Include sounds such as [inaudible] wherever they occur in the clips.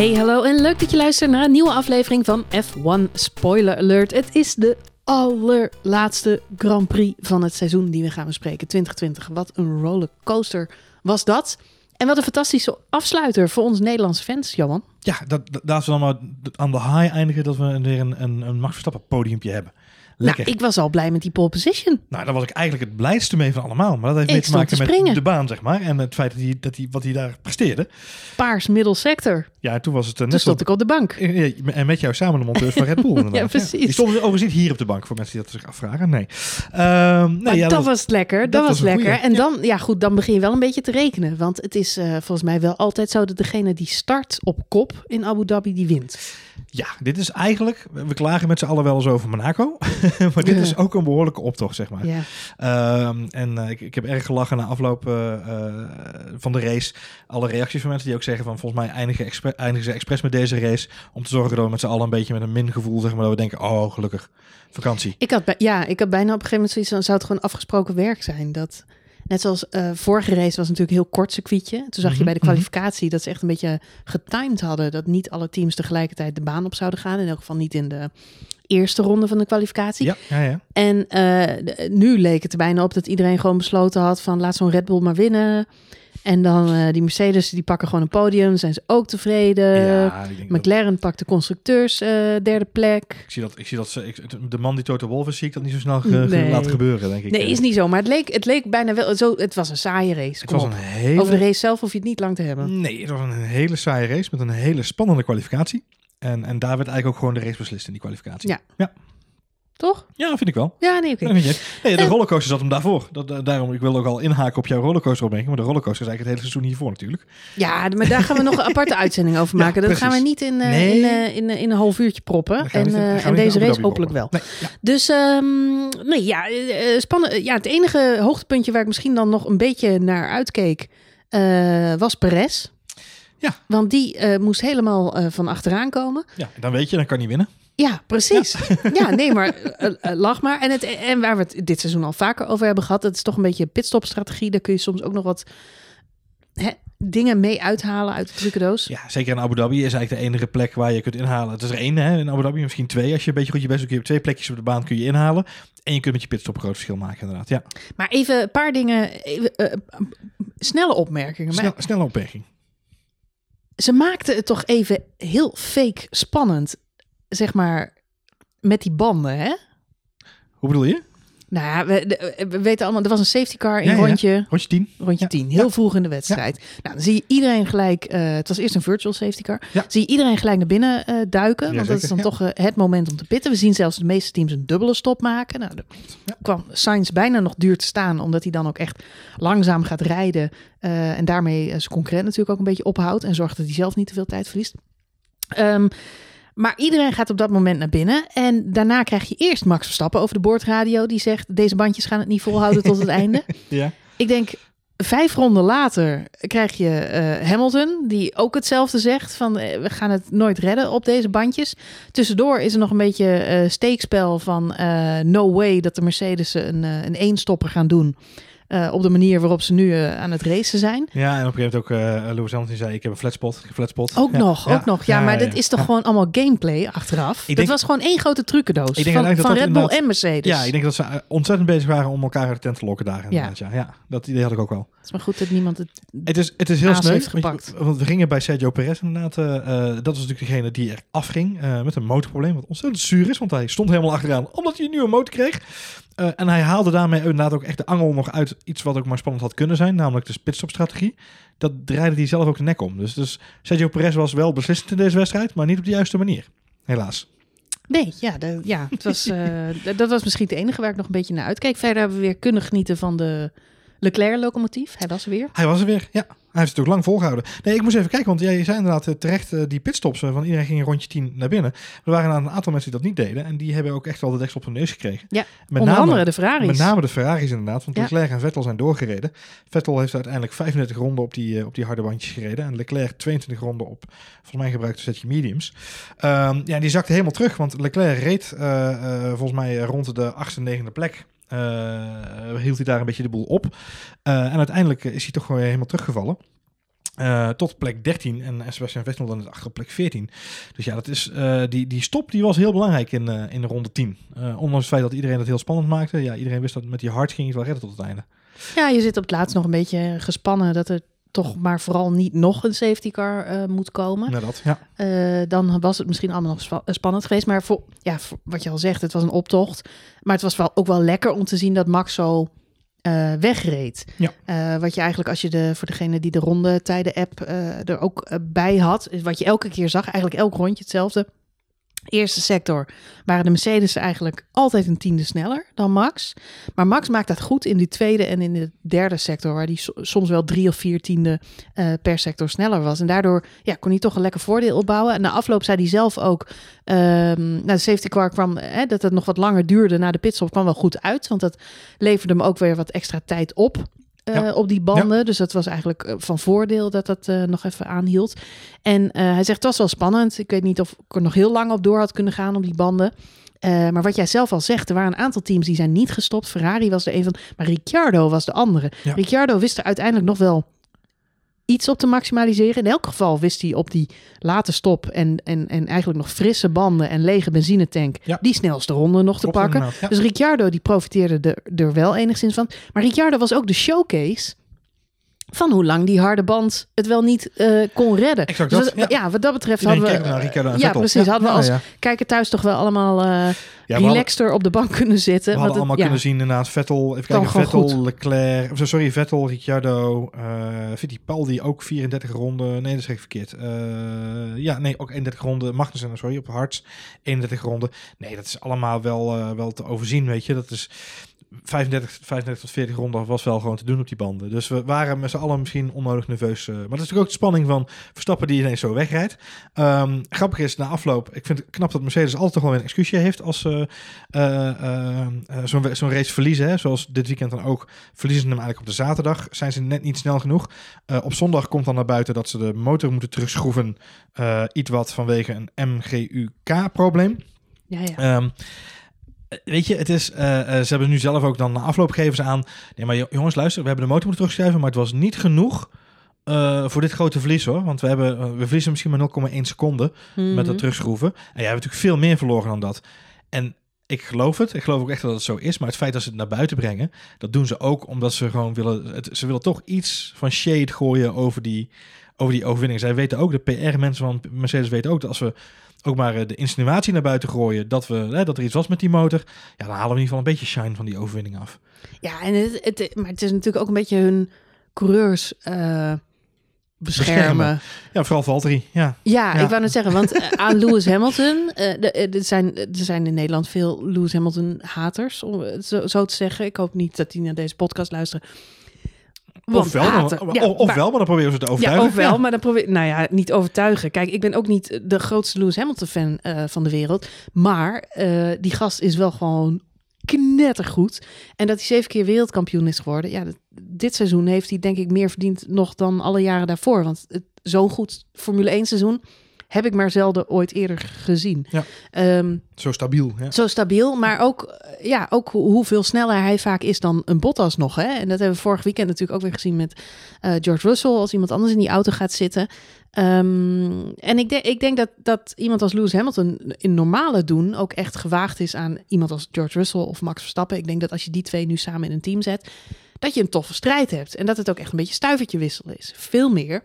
Hey, hallo en leuk dat je luistert naar een nieuwe aflevering van F1 Spoiler Alert. Het is de allerlaatste Grand Prix van het seizoen die we gaan bespreken, 2020. Wat een rollercoaster was dat. En wat een fantastische afsluiter voor ons Nederlandse fans, Johan. Ja, dat, dat, we dan maar aan de high eindigen dat we weer een, een, een Max Verstappen podiumpje hebben. Lekker. Nou, ik was al blij met die pole position. Nou, daar was ik eigenlijk het blijste mee van allemaal. Maar dat heeft Ik mee te maken te met de baan, zeg maar. En het feit dat hij, dat hij, wat hij daar presteerde. Paars middelsector. Ja, en toen was het uh, Toen net zo... stond ik op de bank. Ja, En met jou samen de monteur van Red Bull. [laughs] inderdaad. Ja, precies. Die stonden overigens niet hier op de bank, voor mensen die dat zich afvragen. Nee. Ehm, nee Maar ja, dat, was lekker, dat, dat was, was een lekker. goeie, En ja. dan, ja goed, dan begin je wel een beetje te rekenen. Want het is eh, volgens mij wel altijd zo dat degene die start op kop in Abu Dhabi, die wint. Ja, dit is eigenlijk... We klagen met z'n allen wel eens over Monaco. [laughs] maar dit Ja. is ook een behoorlijke optocht, zeg maar. Ja. Ehm, en eh, ik, ik heb erg gelachen na afloop eh, eh, van de race. Alle reacties van mensen die ook zeggen van volgens mij eindigen, expre- eindigen ze expres met deze race. Om te zorgen dat we met z'n allen een beetje met een min gevoel zeg maar dat we denken, oh gelukkig, vakantie. Ik had, ja, ik had bijna op een gegeven moment zoiets van, zou het gewoon afgesproken werk zijn? Dat, net zoals eh, vorige race was natuurlijk een heel kort circuitje. Toen zag je Mhm, bij de mhm. kwalificatie dat ze echt een beetje getimed hadden. Dat niet alle teams tegelijkertijd de baan op zouden gaan. In elk geval niet in de eerste ronde van de kwalificatie. Ja, ja, ja. En eh, nu leek het er bijna op dat iedereen gewoon besloten had van laat zo'n Red Bull maar winnen. En dan eh, die Mercedes, die pakken gewoon een podium, zijn ze ook tevreden. ja dat- McLaren pakt de constructeurs eh, derde plek. ik zie dat, ik zie dat ze, ik- de man die Toto Wolff is, zie ik dat niet zo snel ge- ge- Nee. laten gebeuren, denk ik. Nee, is niet zo, maar het leek, het leek bijna wel zo. Het was een saaie race. Het was een hele... Over de race zelf hoef je het niet lang te hebben. Nee, het was een hele saaie race met een hele spannende kwalificatie. En, en daar werd eigenlijk ook gewoon de race beslist in die kwalificatie. Ja. ja. Toch? Ja, vind ik wel. Ja, nee, oké. Nee, de Eh. rollercoaster zat hem daarvoor. Dat, eh, daarom, ik wil ook al inhaken op jouw rollercoaster opmerking. Maar de rollercoaster is eigenlijk het hele seizoen hiervoor natuurlijk. Ja, maar daar gaan we nog een aparte [laughs] uitzending over Ja, maken. dat gaan we niet in, eh, Nee. in, in, in een half uurtje proppen. En, niet- deze race hopelijk wel. proppen. Nee, ja. Dus ehm, nee, ja, eh, eh, spannend. Ja, het enige hoogtepuntje waar ik misschien dan nog een beetje naar uitkeek, was Perez. Ja. Want die moest helemaal van achteraan komen. Ja, dan weet je, dan kan hij winnen. Ja, precies. [laughs] Ja, nee, maar eh, eh, lach maar. En, het, en waar we het dit seizoen al vaker over hebben gehad, dat is toch een beetje pitstopstrategie. Daar kun je soms ook nog wat hè, dingen mee uithalen uit de trucendoos. Ja, zeker in Abu Dhabi is eigenlijk de enige plek waar je kunt inhalen. Het is er één hè, in Abu Dhabi, misschien twee. Als je een beetje goed je best doet, kun je twee plekjes op de baan kun je inhalen. En je kunt met je pitstop een groot verschil maken inderdaad. Ja, Maar even een paar dingen, even, eh, snelle opmerkingen. Snel, snelle opmerking. ze maakten het toch even heel fake spannend, zeg maar, met die banden, hè? Hoe bedoel je? Nou ja, we, weten allemaal, er was een safety car in Ja, ja. rondje, Rondje 10. rondje Ja. 10, heel vroeg in de wedstrijd. Nou, dan zie je iedereen gelijk, eh, het was eerst een virtual safety car, Ja. zie je iedereen gelijk naar binnen eh, duiken, want dat is dan toch eh, het moment om te pitten. We zien zelfs de meeste teams een dubbele stop maken. Nou, Ja. kwam Sainz bijna nog duur te staan, omdat hij dan ook echt langzaam gaat rijden en daarmee zijn concurrent natuurlijk ook een beetje ophoudt en zorgt dat hij zelf niet te veel tijd verliest. Ehm, maar iedereen gaat op dat moment naar binnen. En daarna krijg je eerst Max Verstappen over de boordradio. Die zegt, deze bandjes gaan het niet volhouden tot het [laughs] einde. Ja. Ik denk, vijf ronden later krijg je eh, Hamilton. Die ook hetzelfde zegt. Van, eh, we gaan het nooit redden op deze bandjes. Tussendoor is er nog een beetje eh steekspel van... no way dat de Mercedes een, een eenstopper gaan doen. Eh, op de manier waarop ze nu eh, aan het racen zijn. Ja, en op een gegeven moment ook eh Lewis Hamilton zei, ik heb een flatspot. Ik heb flatspot. Ook Ja, nog, ja, ook nog. Ja, maar dit is toch gewoon allemaal gameplay achteraf? dat denk- was gewoon één grote trucendoos Ik denk van, van dat Red dat Bull en Mercedes. Ja, ik denk dat ze ontzettend bezig waren om elkaar uit de tent te lokken daar. Ja. Ja, dat idee had ik ook wel. Het is maar goed dat niemand het... Het is, het is heel sneu. heeft want je- gepakt. Want we gingen bij Sergio Perez inderdaad. dat was natuurlijk degene die er afging met een motorprobleem. Wat ontzettend zuur is, want hij stond helemaal achteraan. Omdat hij een nieuwe motor kreeg. Eh, en hij haalde daarmee inderdaad ook echt de angel nog uit iets wat ook maar spannend had kunnen zijn. Namelijk de pitstopstrategie. Dat draaide hij zelf ook de nek om. Dus, dus Sergio Perez was wel beslissend in deze wedstrijd. Maar niet op de juiste manier. Helaas. Nee, ja, de- ja het was, eh, [laughs] dat was misschien het enige waar ik nog een beetje naar uitkeek. Verder hebben we weer kunnen genieten van de Leclerc-locomotief. Hij was er weer. Hij was er weer, ja. Hij heeft het ook lang volgehouden. Nee, ik moest even kijken, want jij zei inderdaad eh, terecht eh, die pitstops eh, van iedereen ging een rondje 10 naar binnen. Er waren een aantal mensen die dat niet deden en die hebben ook echt wel de deksel op hun neus gekregen. Ja, met Onder name, andere de Ferraris. Met name de Ferraris inderdaad, want Ja. Leclerc en Vettel zijn doorgereden. Vettel heeft uiteindelijk 35 ronden op die, op die harde bandjes gereden en Leclerc 22 ronden op, volgens mij gebruikte setje mediums. Ehm, ja, die zakte helemaal terug, want Leclerc reed volgens mij rond de 8e, 9e plek. Eh, hield hij daar een beetje de boel op. Eh, en uiteindelijk is hij toch gewoon helemaal teruggevallen. eh, tot plek 13 en Sebastian Vettel dan achter plek 14. Dus ja, dat is, die, die stop die was heel belangrijk in, in de ronde 10. Eh, ondanks het feit dat iedereen het heel spannend maakte. Ja, iedereen wist dat met die hard ging het wel redden tot het einde. Ja, je zit op het laatst nog een beetje gespannen dat er toch maar vooral niet nog een safety car eh, moet komen. Nou, dat, ja. Eh, dan was het misschien allemaal nog spa- spannend geweest. Maar voor, ja, voor wat je al zegt, het was een optocht. Maar het was wel, ook wel lekker om te zien dat Max zo eh, wegreed. Ja. Eh, wat je eigenlijk, als je de, voor degene die de rondetijden-app eh, er ook eh, bij had, is wat je elke keer zag, eigenlijk elk rondje hetzelfde. Eerste sector waren de Mercedes eigenlijk altijd een tiende sneller dan Max. Maar Max maakt dat goed in die tweede en in de derde sector, waar die so- soms wel drie of vier tiende eh, per sector sneller was. En daardoor ja, kon hij toch een lekker voordeel opbouwen. En na afloop zei hij zelf ook, ehm nou, de safety car kwam, hè, dat het nog wat langer duurde na de pitstop, kwam wel goed uit. Want dat leverde hem ook weer wat extra tijd op. eh, Ja. op die banden. Dus dat was eigenlijk eh, van voordeel dat dat eh, nog even aanhield. En hij zegt, het was wel spannend. Ik weet niet of ik er nog heel lang op door had kunnen gaan op die banden. Maar wat jij zelf al zegt, er waren een aantal teams die zijn niet gestopt. Ferrari was er een van, maar Ricciardo was de andere. Ja. Ricciardo wist er uiteindelijk nog wel iets op te maximaliseren. In elk geval wist hij op die late stop en, en, en eigenlijk nog frisse banden en lege benzinetank Ja. die snelste ronde nog te pakken. ja. Dus Ricciardo die profiteerde er, er wel enigszins van. Maar Ricciardo was ook de showcase van hoe lang die harde band het wel niet eh, kon redden. Exact Dus dat, ja. wat dat betreft Iedereen hadden we... naar en ja, Vettel. precies. Hadden we Ja, als ja. kijker thuis toch wel allemaal Ja, hadden- relaxter op de bank kunnen zitten. We hadden allemaal het- ja. kunnen zien inderdaad Vettel, even kijken, Vettel, Leclerc, sorry, Vettel, Ricciardo, eh Fittipaldi ook 34 ronden, nee dat zeg ik verkeerd. Ja, nee, ook 31 ronden, Magnussen, sorry, op Harts 31 ronden. Nee, dat is allemaal wel, wel te overzien, weet je. Dat is 35, 35 tot 40 ronden was wel gewoon te doen op die banden. Dus we waren met z'n allen misschien onnodig nerveus. eh, maar dat is natuurlijk ook de spanning van Verstappen die ineens zo wegrijdt. Ehm, grappig is, na afloop, ik vind het knap dat Mercedes altijd toch wel een excuusje heeft als ze eh, eh, zo'n race verliezen. Hè. Zoals dit weekend dan ook, verliezen ze hem eigenlijk op de zaterdag. Zijn ze net niet snel genoeg. Op zondag komt dan naar buiten dat ze de motor moeten terugschroeven. iets wat vanwege een MGUK-probleem. Ja, ja. Ehm, eh, weet je, het is, eh, eh, ze hebben nu zelf ook dan na afloop geven ze aan. Nee, maar jo- jongens, luister, we hebben de motor moeten terugschrijven, maar het was niet genoeg eh, voor dit grote verlies hoor. Want we, hebben, we verliezen misschien maar 0,1 seconde met Mhm. dat terugschroeven. En jij hebt natuurlijk veel meer verloren dan dat. En ik geloof het. Ik geloof ook echt dat het zo is. Maar het feit dat ze het naar buiten brengen, dat doen ze ook omdat ze gewoon willen. Het, ze willen toch iets van shade gooien over die, over die overwinning. Zij weten ook, de PR-mensen van Mercedes weten ook dat als we ook maar eh, de insinuatie naar buiten gooien dat, we, hè, dat er iets was met die motor, ja, dan halen we in ieder geval een beetje shine van die overwinning af. Ja, en het, het, maar het is natuurlijk ook een beetje hun coureurs eh, beschermen. Beschermen. Ja, vooral Valtteri. Ja, Ja, Ja. ik wou net zeggen, want eh, aan [laughs] Lewis Hamilton, eh, er, zijn, er zijn in Nederland veel Lewis Hamilton-haters, om het zo, zo te zeggen. Ik hoop niet dat die naar deze podcast luisteren. Want ofwel, maar, haten- of, ja, ofwel, maar- maar dan proberen ze te Ja, overtuigen. ofwel, maar dan probeer nou ja, niet overtuigen. Kijk, ik ben ook niet de grootste Lewis Hamilton-fan eh, van de wereld. Maar eh, die gast is wel gewoon knettergoed. En dat hij zeven keer wereldkampioen is geworden. Ja, dat- dit seizoen heeft hij denk ik meer verdiend nog dan alle jaren daarvoor. Want zo'n goed Formule 1 seizoen heb ik maar zelden ooit eerder gezien. Ja. Ehm, Zo stabiel. Ja. zo stabiel, maar ook, ja, ook hoe- hoeveel sneller hij vaak is dan een Bottas nog. Hè? En dat hebben we vorig weekend natuurlijk ook weer gezien met eh, George Russell... als iemand anders in die auto gaat zitten. Ehm, en ik, denk ik denk dat, dat iemand als Lewis Hamilton in normale doen... ook echt gewaagd is aan iemand als George Russell of Max Verstappen. Ik denk dat als je die twee nu samen in een team zet... dat je een toffe strijd hebt. En dat het ook echt een beetje stuivertje wisselen is. Veel meer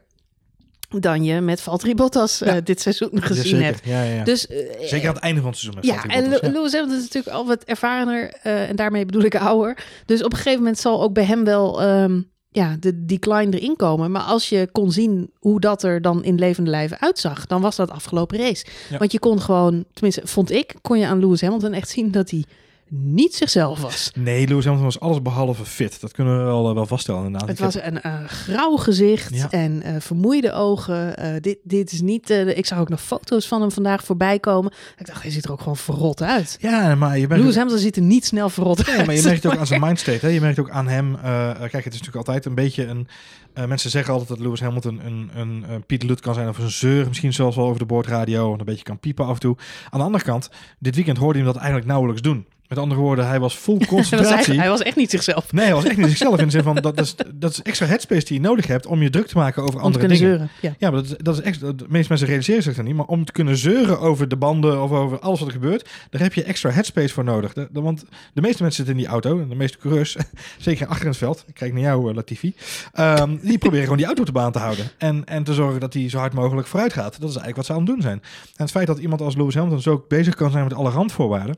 dan je met Valtteri Bottas eh, dit seizoen gezien hebt. Ja, ja, ja. Dus, eh, Zeker aan het einde van het seizoen. met ja, Valtteri en Bottas, Lu- Lewis Hamilton is natuurlijk al wat ervarener eh, en daarmee bedoel ik ouder. Dus op een gegeven moment zal ook bij hem wel ehm, ja, de decline erin komen. Maar als je kon zien hoe dat er dan in levende lijven uitzag, dan was dat afgelopen race. Want je kon gewoon, tenminste vond ik, kon je aan Lewis Hamilton echt zien dat hij niet zichzelf was. Nee, Lewis Hamilton was alles behalve fit. Dat kunnen we wel, eh, wel vaststellen inderdaad. Het Ik heb- was een eh, grauw gezicht Ja. en eh, vermoeide ogen. Dit, dit is niet. ik zag ook nog foto's van hem vandaag voorbij komen. Ik dacht, hij ziet er ook gewoon verrot uit. Ja, maar je bent Lewis Hamilton ziet er niet snel verrot uit. Ja, maar je merkt het ook aan zijn [laughs] mindstate. Hè? Je merkt ook aan hem. kijk, het is natuurlijk altijd een beetje een. mensen zeggen altijd dat Lewis Hamilton een, een, een Piet Lut kan zijn of een zeur. Misschien zelfs wel over de boordradio. En een beetje kan piepen af en toe. Aan de andere kant, dit weekend hoorde je hem dat eigenlijk nauwelijks doen. Met andere woorden, hij was vol [laughs] was, concentratie. hij was echt niet zichzelf. Nee, hij was echt niet zichzelf in de zin van dat is, [laughs] dat is extra headspace die je nodig hebt om je druk te maken over Om te andere kunnen dingen. zeuren. Ja. Ja, maar dat is, dat is extra, de meeste mensen realiseren zich dat niet. Maar om te kunnen zeuren over de banden of over alles wat er gebeurt, daar heb je extra headspace voor nodig. De, de- want de meeste mensen zitten in die auto, en de meeste coureurs, [laughs] zeker achter in het veld, ik kijk naar jou eh, Latifi, ehm, die proberen gewoon die auto op de baan te houden. En, en te zorgen dat die zo hard mogelijk vooruit gaat. Dat is eigenlijk wat ze aan het doen zijn. En het feit dat iemand als Lewis Hamilton zo bezig kan zijn met alle randvoorwaarden,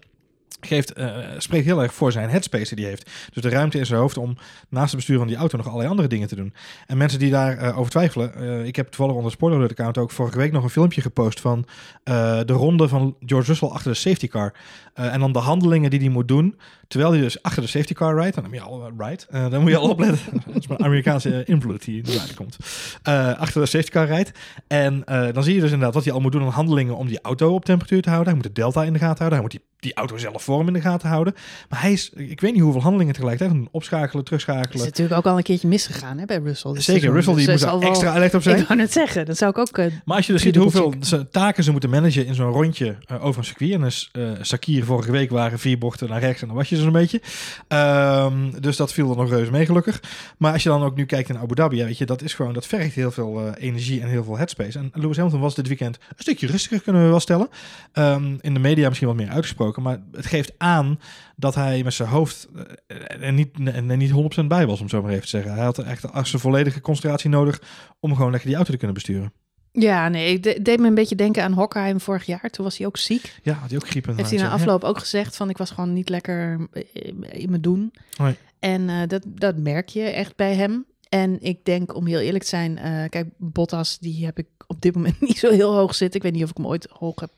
geeft, eh, spreekt heel erg voor zijn headspace die hij heeft. Dus de ruimte in zijn hoofd om naast het bestuur van die auto nog allerlei andere dingen te doen. En mensen die daarover over twijfelen, eh, ik heb toevallig onder de Spoiler Alert account ook vorige week nog een filmpje gepost van eh, de ronde van George Russell achter de safety car. Eh, en dan de handelingen die hij moet doen, terwijl hij dus achter de safety car rijdt. Dan moet je al, Eh, dan moet je al [laughs] opletten. dat is mijn Amerikaanse eh, invloed die eruit komt. Eh, achter de safety car rijdt. En eh, dan zie je dus inderdaad wat hij al moet doen aan handelingen om die auto op temperatuur te houden. Hij moet de delta in de gaten houden. Hij moet die, die auto zelf vorm in de gaten houden. Maar hij is, ik weet niet hoeveel handelingen tegelijkertijd. doen. Opschakelen, Het is terugschakelen. natuurlijk ook al een keertje misgegaan hè, bij Russell. dit Zeker. Russell die Dus moet extra alert op zijn. Ik net zeggen, dat zou ik ook... eh, Maar als je dus ziet hoeveel taken ze moeten managen in zo'n rondje eh, over een circuit. En dus eh Sakir vorige week waren vier bochten naar rechts en dan was je zo'n beetje. Ehm, dus dat viel er nog reuze mee gelukkig. Maar als je dan ook nu kijkt in Abu Dhabi, ja, weet je, dat is gewoon, dat vergt heel veel energie en heel veel headspace. En Lewis Hamilton was dit weekend een stukje rustiger, kunnen we wel stellen. Ehm, in de media misschien wat meer uitgesproken, maar het geeft aan dat hij met zijn hoofd eh, er niet, er niet 100% bij was, om zo maar even te zeggen. Hij had echt zijn volledige concentratie nodig om gewoon lekker die auto te kunnen besturen. Ja, nee, het de- deed me een beetje denken aan Hockenheim vorig jaar. Toen was hij ook ziek. Ja, had hij ook griep. Heeft hij na inderdaad, ja. afloop ook gezegd van ik was gewoon niet lekker eh, in mijn doen. Nee. En eh, dat, dat merk je echt bij hem. En ik denk, om heel eerlijk te zijn, eh, kijk, Bottas, die heb ik op dit moment [laughs] niet zo heel hoog zitten. Ik weet niet of ik hem ooit hoog heb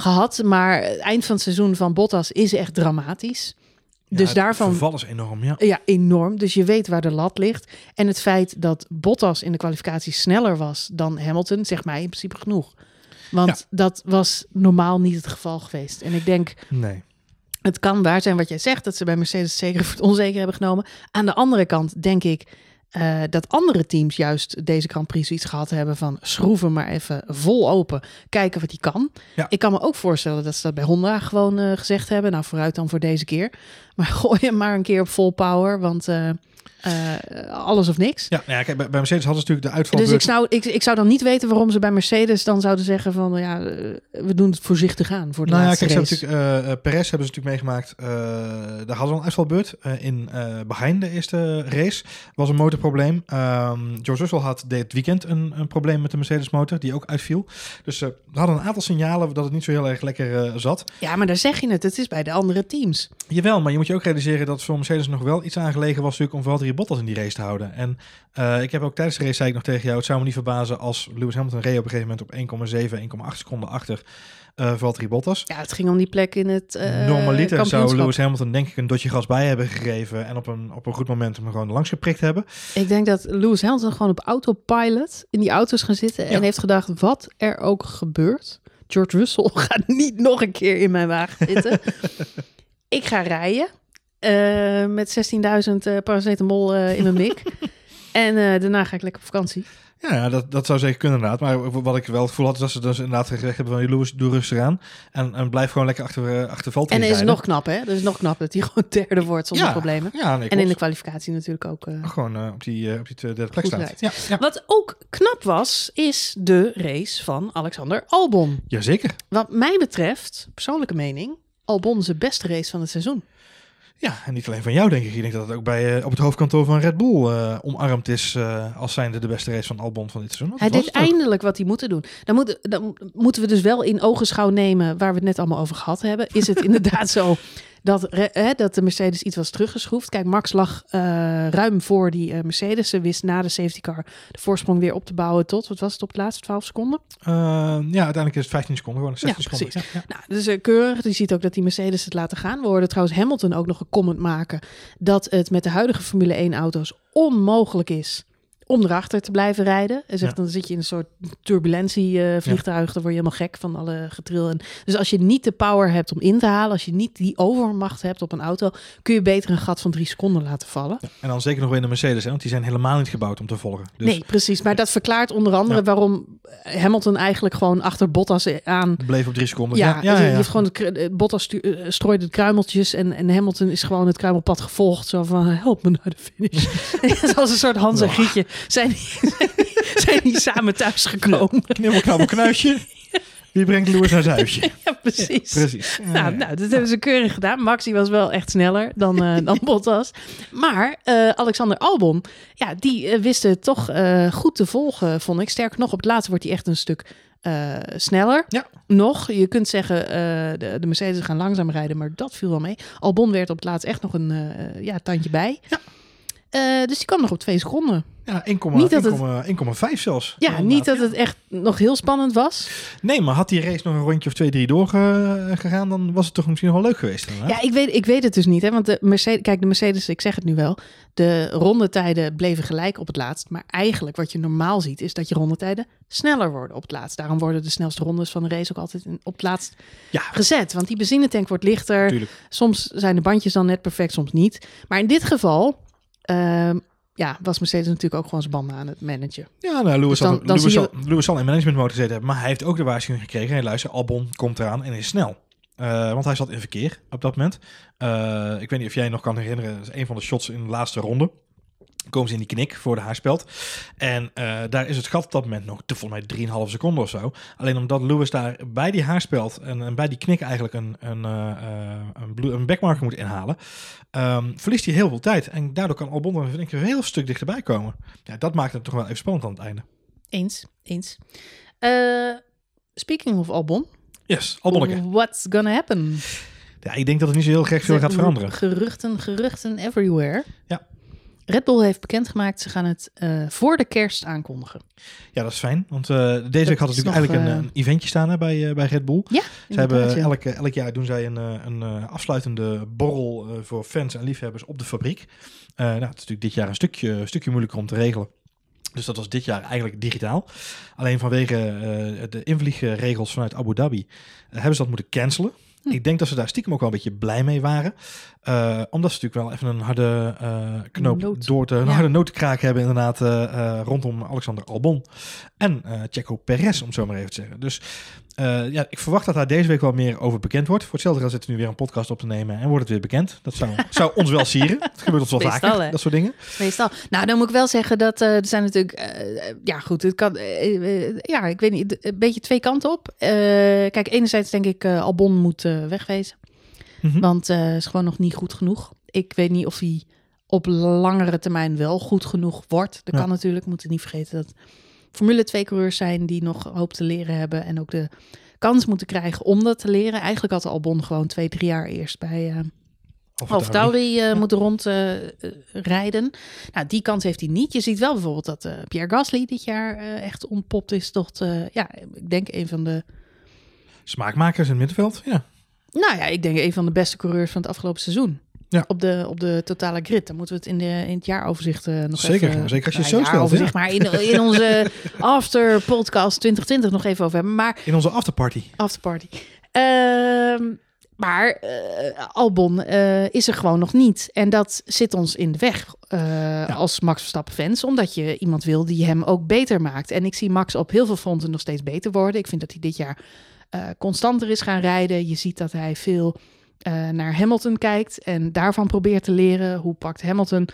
gehad. Maar het eind van het seizoen van Bottas is echt dramatisch. Ja, dus het daarvan verval is enorm, ja. ja, enorm. Dus je weet waar de lat ligt. En het feit dat Bottas in de kwalificatie sneller was dan Hamilton, zegt mij in principe genoeg. Want dat was normaal niet het geval geweest. En ik denk, Nee. het kan waar zijn wat jij zegt, dat ze bij Mercedes zeker voor [laughs] het onzeker hebben genomen. Aan de andere kant denk ik eh, dat andere teams juist deze Grand Prix zoiets gehad hebben van schroeven maar even vol open, kijken wat hij kan. Ja. Ik kan me ook voorstellen dat ze dat bij Honda gewoon eh, gezegd hebben. Nou, vooruit dan voor deze keer. Maar [laughs] gooi hem maar een keer op vol power, want eh, eh, alles of niks. Ja, nou ja kijk, bij, bij Mercedes hadden ze natuurlijk de uitval. Dus ik zou, ik, ik zou dan niet weten waarom ze bij Mercedes dan zouden zeggen van ja, eh, we doen het voorzichtig aan voor de Nou ja, kijk, race. hebben natuurlijk, eh, Perez hebben ze natuurlijk meegemaakt. eh, daar hadden ze een uitvalbeurt. in Bahrein, de eerste race, was een motorprobleem. Ehm, George Russell had dit weekend een, een probleem met de Mercedes motor, die ook uitviel. Dus ze hadden een aantal signalen dat het niet zo heel erg lekker zat. Ja, maar daar zeg je het. Het is bij de andere teams. Jawel, maar je moet je ook realiseren dat voor Mercedes nog wel iets aangelegen was natuurlijk om Valtteri Bottas in die race te houden. En eh, ik heb ook tijdens de race zei ik nog tegen jou, het zou me niet verbazen als Lewis Hamilton reed op een gegeven moment op 1,7, 1,8 seconden achter eh Valtteri Bottas. Ja, het ging om die plek in het uh, Normaliter zou. Lewis Hamilton denk ik een dotje gas bij hebben gegeven en op een, op een goed moment hem gewoon langs geprikt hebben. Ik denk dat Lewis Hamilton gewoon op autopilot in die auto's gaan zitten en Ja. heeft gedacht, wat er ook gebeurt, George Russell [laughs] gaat niet nog een keer in mijn wagen zitten. [laughs] ik ga rijden eh, met 16.000 eh, paracetamol eh, in mijn mik. [laughs] en daarna ga ik lekker op vakantie. Ja, ja, dat, dat zou zeker kunnen inderdaad. Maar wat ik wel het gevoel had, is dat ze dus inderdaad gezegd hebben van Lewis, doe rustig aan. En, en blijf gewoon lekker achter, uh, achter Valtteri En is rijden. nog knap, hè? Dat is nog knap dat hij [laughs] gewoon derde wordt zonder Ja, problemen. Ja, nee, En in de kwalificatie natuurlijk ook. Gewoon op die, op die derde plek staat. ja. Wat ook knap was, is de race van Alexander Albon. Jazeker. Wat mij betreft, persoonlijke mening, Albon zijn beste race van het seizoen. Ja, en niet alleen van jou denk ik. Ik denk dat het ook bij, eh, op het hoofdkantoor van Red Bull eh, omarmd is eh, als zijnde de beste race van Albon van dit seizoen. Hij deed eindelijk wat hij moet doen. Dan, moet, dan moeten we dus wel in ogenschouw nemen waar we het net allemaal over gehad hebben. Is het inderdaad [laughs] zo dat, hè, dat de Mercedes iets was teruggeschroefd? Kijk, Max lag eh, ruim voor die eh, Mercedes. Ze wist na de safety car de voorsprong weer op te bouwen tot, wat was het op het laatste, 12 seconden? Eh, ja, uiteindelijk is het 15 seconden, gewoon 16 Ja, seconden. Ja, ja. Nou, dus uh, keurig. Je ziet ook dat die Mercedes het laten gaan. We hoorden trouwens Hamilton ook nog een comment maken dat het met de huidige Formule 1 auto's onmogelijk is om erachter te blijven rijden. Hij zegt, Ja. dan zit je in een soort turbulentie vliegtuig. Dan word je helemaal gek van alle getril. En dus als je niet de power hebt om in te halen, als je niet die overmacht hebt op een auto, kun je beter een gat van drie seconden laten vallen. En dan zeker nog weer in de Mercedes, hè, want die zijn helemaal niet gebouwd om te volgen. Dus nee, precies. Maar dat verklaart onder andere waarom Hamilton eigenlijk gewoon achter Bottas aan bleef op drie seconden. Ja, ja, ja, heeft gewoon het, eh, Bottas eh, strooide het kruimeltjes en, en Hamilton is gewoon het kruimelpad gevolgd. Zo van, help me naar de finish. [laughs] Zoals een soort Hans en. Gietje [laughs] zijn die, zijn die samen thuisgekomen. Knibbel, knabbel, knuisje. Die brengt Lewis naar zijn huisje. [laughs] Ja, precies. Precies. Ja, Nou, ja. nou, dat hebben ze keurig gedaan. Max die was wel echt sneller dan, eh, dan [laughs] Bottas. Maar eh, Alexander Albon, ja, die eh, wist het toch eh, goed te volgen, vond ik. Sterker nog, op het laatste wordt hij echt een stuk eh, sneller. Ja. Nog, je kunt zeggen, eh, de, de Mercedes gaan langzaam rijden, maar dat viel wel mee. Albon werd op het laatst echt nog een eh, ja, tandje bij. Ja. Eh, dus die kwam nog op twee seconden. Ja, 1,5 Niet dat het- 1,5 zelfs. Ja, Inderdaad. niet dat het echt nog heel spannend was. Nee, maar had die race nog een rondje of twee, drie doorgegaan, dan was het toch misschien nog wel leuk geweest. inderdaad. Ja, ik weet, ik weet het dus niet. Hè? Want de Mercedes, kijk, de Mercedes, ik zeg het nu wel. De rondetijden bleven gelijk op het laatst. Maar eigenlijk wat je normaal ziet, is dat je rondetijden sneller worden op het laatst. Daarom worden de snelste rondes van de race ook altijd op het laatst Ja. gezet. Want die benzinetank wordt lichter. Tuurlijk. Soms zijn de bandjes dan net perfect, soms niet. Maar in dit geval. ehm, ja, was Mercedes natuurlijk ook gewoon zijn banden aan het managen. Ja, nou, Lewis, Dus dan- zal, dan Lewis, je- Lewis in management mode gezeten hebben, maar hij heeft ook de waarschuwing gekregen. Hey, luister, Albon komt eraan en is snel. Eh, want hij zat in verkeer op dat moment. Eh, ik weet niet of jij je nog kan herinneren, dat is een van de shots in de laatste ronde. Komen ze in die knik voor de haarspeld. En eh, daar is het gat op dat moment nog, te- volgens mij 3,5 seconden of zo. Alleen omdat Lewis daar bij die haarspeld en, en bij die knik eigenlijk een, een, eh, eh, een, blue- een backmarker moet inhalen, ehm, verliest hij heel veel tijd. En daardoor kan Albon er een heel stuk dichterbij komen. Ja, dat maakt het toch wel even spannend aan het einde. Eens, eens. Speaking of Albon. Yes, Albonneke. What's gonna happen? Ja, ik denk dat het niet zo heel gek veel gaat veranderen. Geruchten, geruchten everywhere. Ja. Red Bull heeft bekendgemaakt, ze gaan het eh, voor de kerst aankondigen. Ja, dat is fijn. Want eh, deze week had natuurlijk nog, eigenlijk eh, een, een eventje staan hè, bij, bij Red Bull. Ja, Ze hebben ja. elk, elk jaar doen zij een, een afsluitende borrel voor fans en liefhebbers op de fabriek. Nou, het is natuurlijk dit jaar een stukje, een stukje moeilijker om te regelen. Dus dat was dit jaar eigenlijk digitaal. Alleen vanwege eh, de invliegregels vanuit Abu Dhabi hebben ze dat moeten cancelen. Hm. Ik denk dat ze daar stiekem ook wel een beetje blij mee waren. Eh, omdat ze natuurlijk wel even een harde eh, knoop Noot. door te, een Ja. harde notenkraak hebben inderdaad eh, rondom Alexander Albon en Checo Perez, om het zo maar even te zeggen. Dus ja, ik verwacht dat daar deze week wel meer over bekend wordt. Voor hetzelfde geld zitten we nu weer een podcast op te nemen en wordt het weer bekend. Dat zou, [laughs] zou ons wel sieren. Het gebeurt ons wel Meestal, vaker, hè? dat soort dingen. Meestal. Nou, dan moet ik wel zeggen dat er zijn natuurlijk... ja, goed, het kan... ja, ik weet niet, een beetje twee kanten op. Kijk, enerzijds denk ik Albon moet eh, Mhm. Want eh is gewoon nog niet goed genoeg. Ik weet niet of hij op langere termijn wel goed genoeg wordt. Dat Ja. kan natuurlijk. We moeten niet vergeten dat Formule 2 coureurs zijn die nog hoop te leren hebben. En ook de kans moeten krijgen om dat te leren. Eigenlijk had Albon gewoon twee, drie jaar eerst bij eh Of Alfa Tauri eh, Ja. moeten rondrijden. nou, die kans heeft hij niet. Je ziet wel bijvoorbeeld dat eh, Pierre Gasly dit jaar eh, echt ontpopt is tot, eh, ja, ik denk een van de, Smaakmakers in het middenveld, ja. Nou ja, ik denk een van de beste coureurs van het afgelopen seizoen. Ja. Op, de, op de totale grid. Dan moeten we het in, de, in het jaaroverzicht eh, nog Zeker, even... zeker als je het nou, zo stelt, jaaroverzicht, Maar in, in onze [laughs] after podcast 2020 nog even over hebben. Maar In onze afterparty. Afterparty. Ehm maar eh, Albon eh, is er gewoon nog niet. En dat zit ons in de weg eh, als Max Verstappen fans. Omdat je iemand wil die hem ook beter maakt. En ik zie Max op heel veel fronten nog steeds beter worden. Ik vind dat hij dit jaar constanter is gaan rijden. Je ziet dat hij veel naar Hamilton kijkt. En daarvan probeert te leren. Hoe pakt Hamilton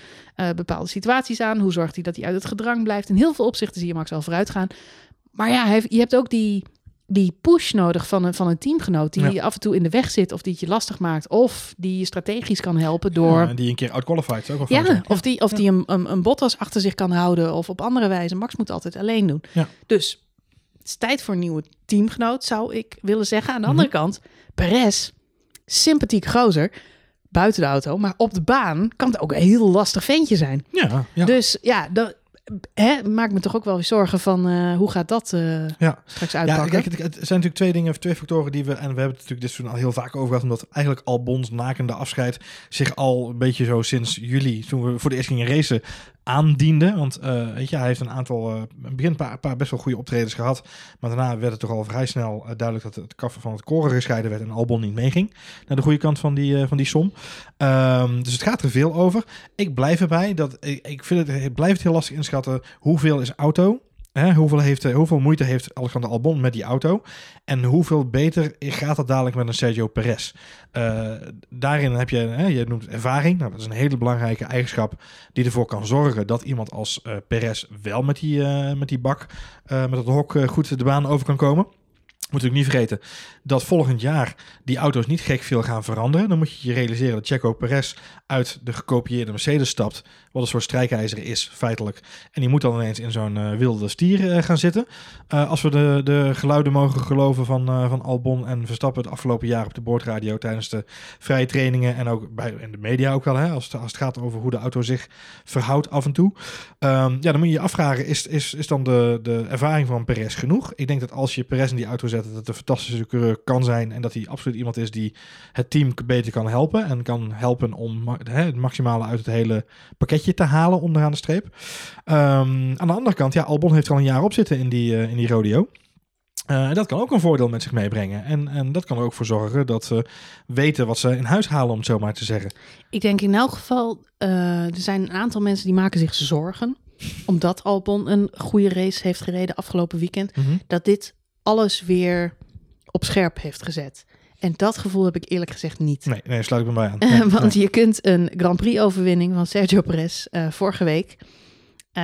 bepaalde situaties aan? Hoe zorgt hij dat hij uit het gedrang blijft? In heel veel opzichten zie je Max al vooruit gaan. Maar ja, je hebt ook die die push nodig van een, van een teamgenoot die Ja. je af en toe in de weg zit of die het je lastig maakt of die je strategisch kan helpen door Ja, die een keer outqualified is ook wel ja, of die, of die een, een, een Bottas achter zich kan houden of op andere wijze. Max moet altijd alleen doen. Dus het is tijd voor een nieuwe teamgenoot, zou ik willen zeggen. Aan de Mhm. andere kant, Perez, sympathiek gozer, buiten de auto, maar op de baan kan het ook een heel lastig ventje zijn. Ja, ja. Dus ja, dat hè, maakt me toch ook wel weer zorgen van eh, hoe gaat dat eh, ja. straks Ja, uitpakken. kijk, het, het zijn natuurlijk twee dingen, of twee factoren die we, en we hebben het natuurlijk dit seizoen al heel vaak over gehad, omdat eigenlijk Albons nakende afscheid zich al een beetje zo sinds juli, toen we voor de eerst gingen racen, aandiende. Want eh, weet je, hij heeft een aantal, het begin een paar, paar best wel goede optredens gehad. Maar daarna werd het toch al vrij snel eh, duidelijk dat het kaf van het koren gescheiden werd en Albon niet meeging naar de goede kant van die, van die som. Ehm, dus het gaat er veel over. Ik blijf erbij dat ik, ik vind het, ik blijf het heel lastig inschatten hoeveel is auto. Hoeveel, heeft, eh, hoeveel moeite heeft Alexander Albon met die auto? En hoeveel beter gaat het dadelijk met een Sergio Perez? Eh, daarin heb je, hè, je noemt ervaring. Nou, dat is een hele belangrijke eigenschap die ervoor kan zorgen dat iemand als eh Perez wel met die, met die bak, met het hok goed de baan over kan komen. Moet natuurlijk niet vergeten dat volgend jaar die auto's niet gek veel gaan veranderen. Dan moet je je realiseren dat Checo Perez uit de gekopieerde Mercedes stapt. Wat een soort strijkijzer is, feitelijk. En die moet dan ineens in zo'n eh, wilde stier eh, gaan zitten. Eh, als we de, de geluiden mogen geloven van, van Albon en Verstappen het afgelopen jaar op de boordradio tijdens de vrije trainingen. En ook bij, in de media ook wel, hè, als, het, als het gaat over hoe de auto zich verhoudt af en toe. Ehm, ja, dan moet je je afvragen, is, is, is dan de, de ervaring van Perez genoeg? Ik denk dat als je Perez in die auto zet, dat het een fantastische coureur kan zijn. En dat hij absoluut iemand is die het team beter kan helpen. En kan helpen om hè, het maximale uit het hele pakketje te halen onderaan de streep. Ehm, aan de andere kant, ja, Albon heeft er al een jaar op zitten in die, eh, in die rodeo. En dat kan ook een voordeel met zich meebrengen. En, en dat kan er ook voor zorgen dat ze weten wat ze in huis halen, om het zo maar te zeggen. Ik denk in elk geval, eh, er zijn een aantal mensen die maken zich zorgen. Omdat Albon een goede race heeft gereden afgelopen weekend. Dat dit alles weer op scherp heeft gezet. En dat gevoel heb ik eerlijk gezegd niet. Nee, nee, sluit ik me bij aan. [laughs] Nee, want nee. je kunt een Grand Prix overwinning van Sergio Perez eh, vorige week. eh,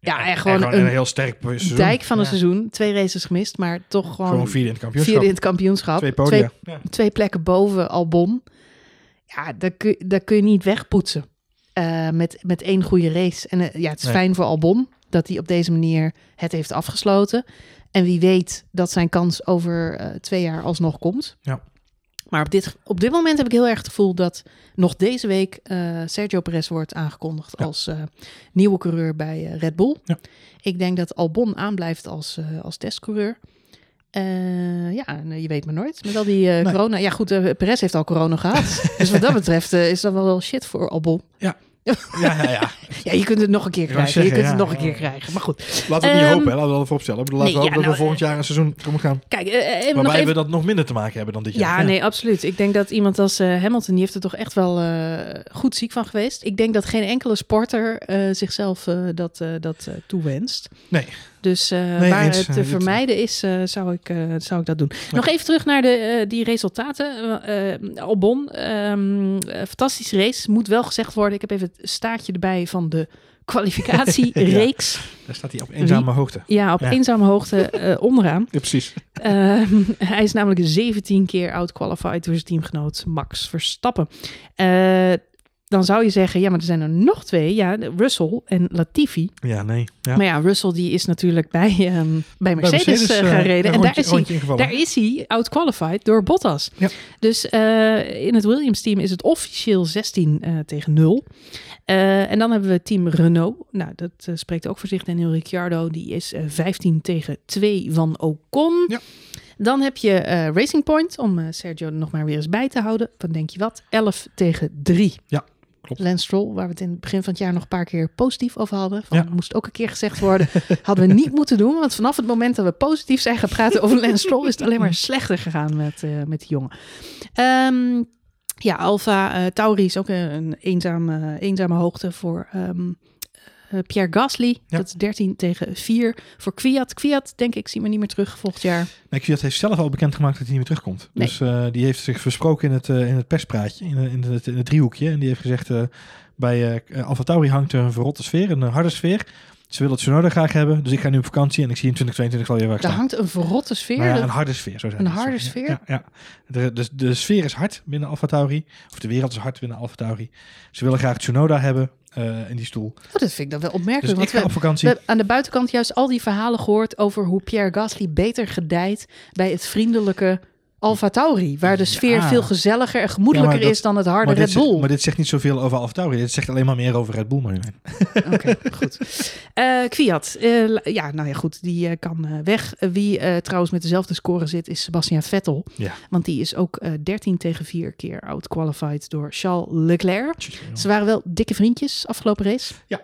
ja, en gewoon een, een heel sterk seizoen. dijk van een Ja. seizoen. Twee races gemist, maar toch gewoon, Gewoon vierde in het kampioenschap. vierde in het kampioenschap. Twee podia. Twee, Ja. twee plekken boven Albon. Ja, dat kun, kun je niet wegpoetsen eh, met, met één goede race. En ja, het is fijn voor Albon dat hij op deze manier het heeft afgesloten. En wie weet dat zijn kans over eh, twee jaar alsnog komt. Ja. Maar op dit, op dit moment heb ik heel erg het gevoel dat nog deze week eh, Sergio Perez wordt aangekondigd Ja. als eh, nieuwe coureur bij Red Bull. Ja. Ik denk dat Albon aanblijft als, als testcoureur. Eh, ja, en, je weet maar nooit. Met al die Nee. corona. Ja, goed, eh Perez heeft al corona gehad. [laughs] dus wat dat betreft is dat wel wel shit voor Albon. Ja, ja, ja. [laughs] Ja, je kunt het nog een keer krijgen. je kunt het ja, nog een ja. keer krijgen. Maar goed, Laten we het niet Ehm, hopen, hè. laten we dat even opstellen. Ik bedoel, Laten nee, we hopen ja, dat we nou, volgend jaar een seizoen komen gaan. kijk, eh, even nog Waarbij even... we dat nog minder te maken hebben dan dit jaar. Ja, nee, absoluut. Ik denk dat iemand als eh, Hamilton, die heeft er toch echt wel eh, goed ziek van geweest. Ik denk dat geen enkele sporter eh, zichzelf eh, dat, eh, dat eh, toewenst. Nee. Dus eh, Nee, waar eens. het Eh, te vermijden is, eh, zou, ik, zou ik dat doen. Nog even terug naar de, die resultaten. Albon, ehm, eh, fantastische race. Moet wel gezegd worden. Ik heb even het staartje erbij van de [laughs] kwalificatiereeks. Daar staat hij op eenzame hoogte. ja. op Ja. eenzame hoogte [laughs] onderaan. Ja, precies. Ehm, hij is namelijk 17 keer out-qualified door zijn teamgenoot Max Verstappen. Dan zou je zeggen, ja, maar er zijn er nog twee. Ja, Russell en Latifi. Ja, nee. Ja. Maar ja, Russell die is natuurlijk bij, ehm, bij Mercedes, eh, eh, gereden. een en daar is, hij, daar is hij out-qualified door Bottas. Ja. Dus eh, in het Williams-team is het officieel 16 eh, tegen 0. Eh, en dan hebben we team Renault. Nou, dat eh, spreekt ook voor zich. Daniel Ricciardo, die is eh, 15 tegen 2 van Ocon. Ja. Dan heb je eh, Racing Point, om eh, Sergio er nog maar weer eens bij te houden. Wat denk je wat? 11 tegen 3. Ja, klopt. Lance Stroll, waar we het in het begin van het jaar nog een paar keer positief over hadden. Van, Ja. Moest ook een keer gezegd worden. [laughs] hadden we niet moeten doen. Want vanaf het moment dat we positief zijn gaan praten over Lance Stroll... is het alleen maar slechter gegaan met, eh, met die jongen. Ehm, ja, Alfa eh, Tauri is ook een, een eenzame, eenzame hoogte voor ehm, eh, Pierre Gasly. Ja. Dat is 13 tegen 4. Voor Kwiat. Kwiat, denk ik, zien we niet meer terug volgend jaar. Nee, Kvyat heeft zelf al bekendgemaakt dat hij niet meer terugkomt. Nee. Dus eh, die heeft zich versproken in het, eh, in het perspraatje, in, in, het, in het driehoekje. En die heeft gezegd, eh bij eh Alfa Tauri hangt een verrotte sfeer, een harde sfeer. Ze willen het Tsunoda graag hebben, dus ik ga nu op vakantie en ik zie in 2022 wel weer waar ik Daar sta. hangt een verrotte sfeer. Nou ja, een harde sfeer, zo zijn Een het. harde sfeer? Ja, ja. De, de, de sfeer is hard binnen Alfa Tauri. Of de wereld is hard binnen Alfa Tauri. Ze willen graag Tsunoda hebben eh, in die stoel. Oh, dat vind ik dan wel Dus opmerkelijk. want ga we, op vakantie. We aan de buitenkant juist al die verhalen gehoord over hoe Pierre Gasly beter gedijt bij het vriendelijke Alfa Tauri, waar de sfeer Ja. veel gezelliger en gemoedelijker dat- is dan het harde Red zegt- Bull. maar dit zegt niet zoveel over Alfa Tauri. Dit zegt alleen maar meer over Red Bull. [laughs] Oké, goed. Eh Kwiat, eh, ja, nou ja, goed, die eh, kan weg. Wie trouwens met dezelfde score zit, is Sebastian Vettel. Ja. Want die is ook eh 13 tegen 4 keer outqualified door Charles Leclerc. Ze waren wel dikke vriendjes afgelopen race. Ja.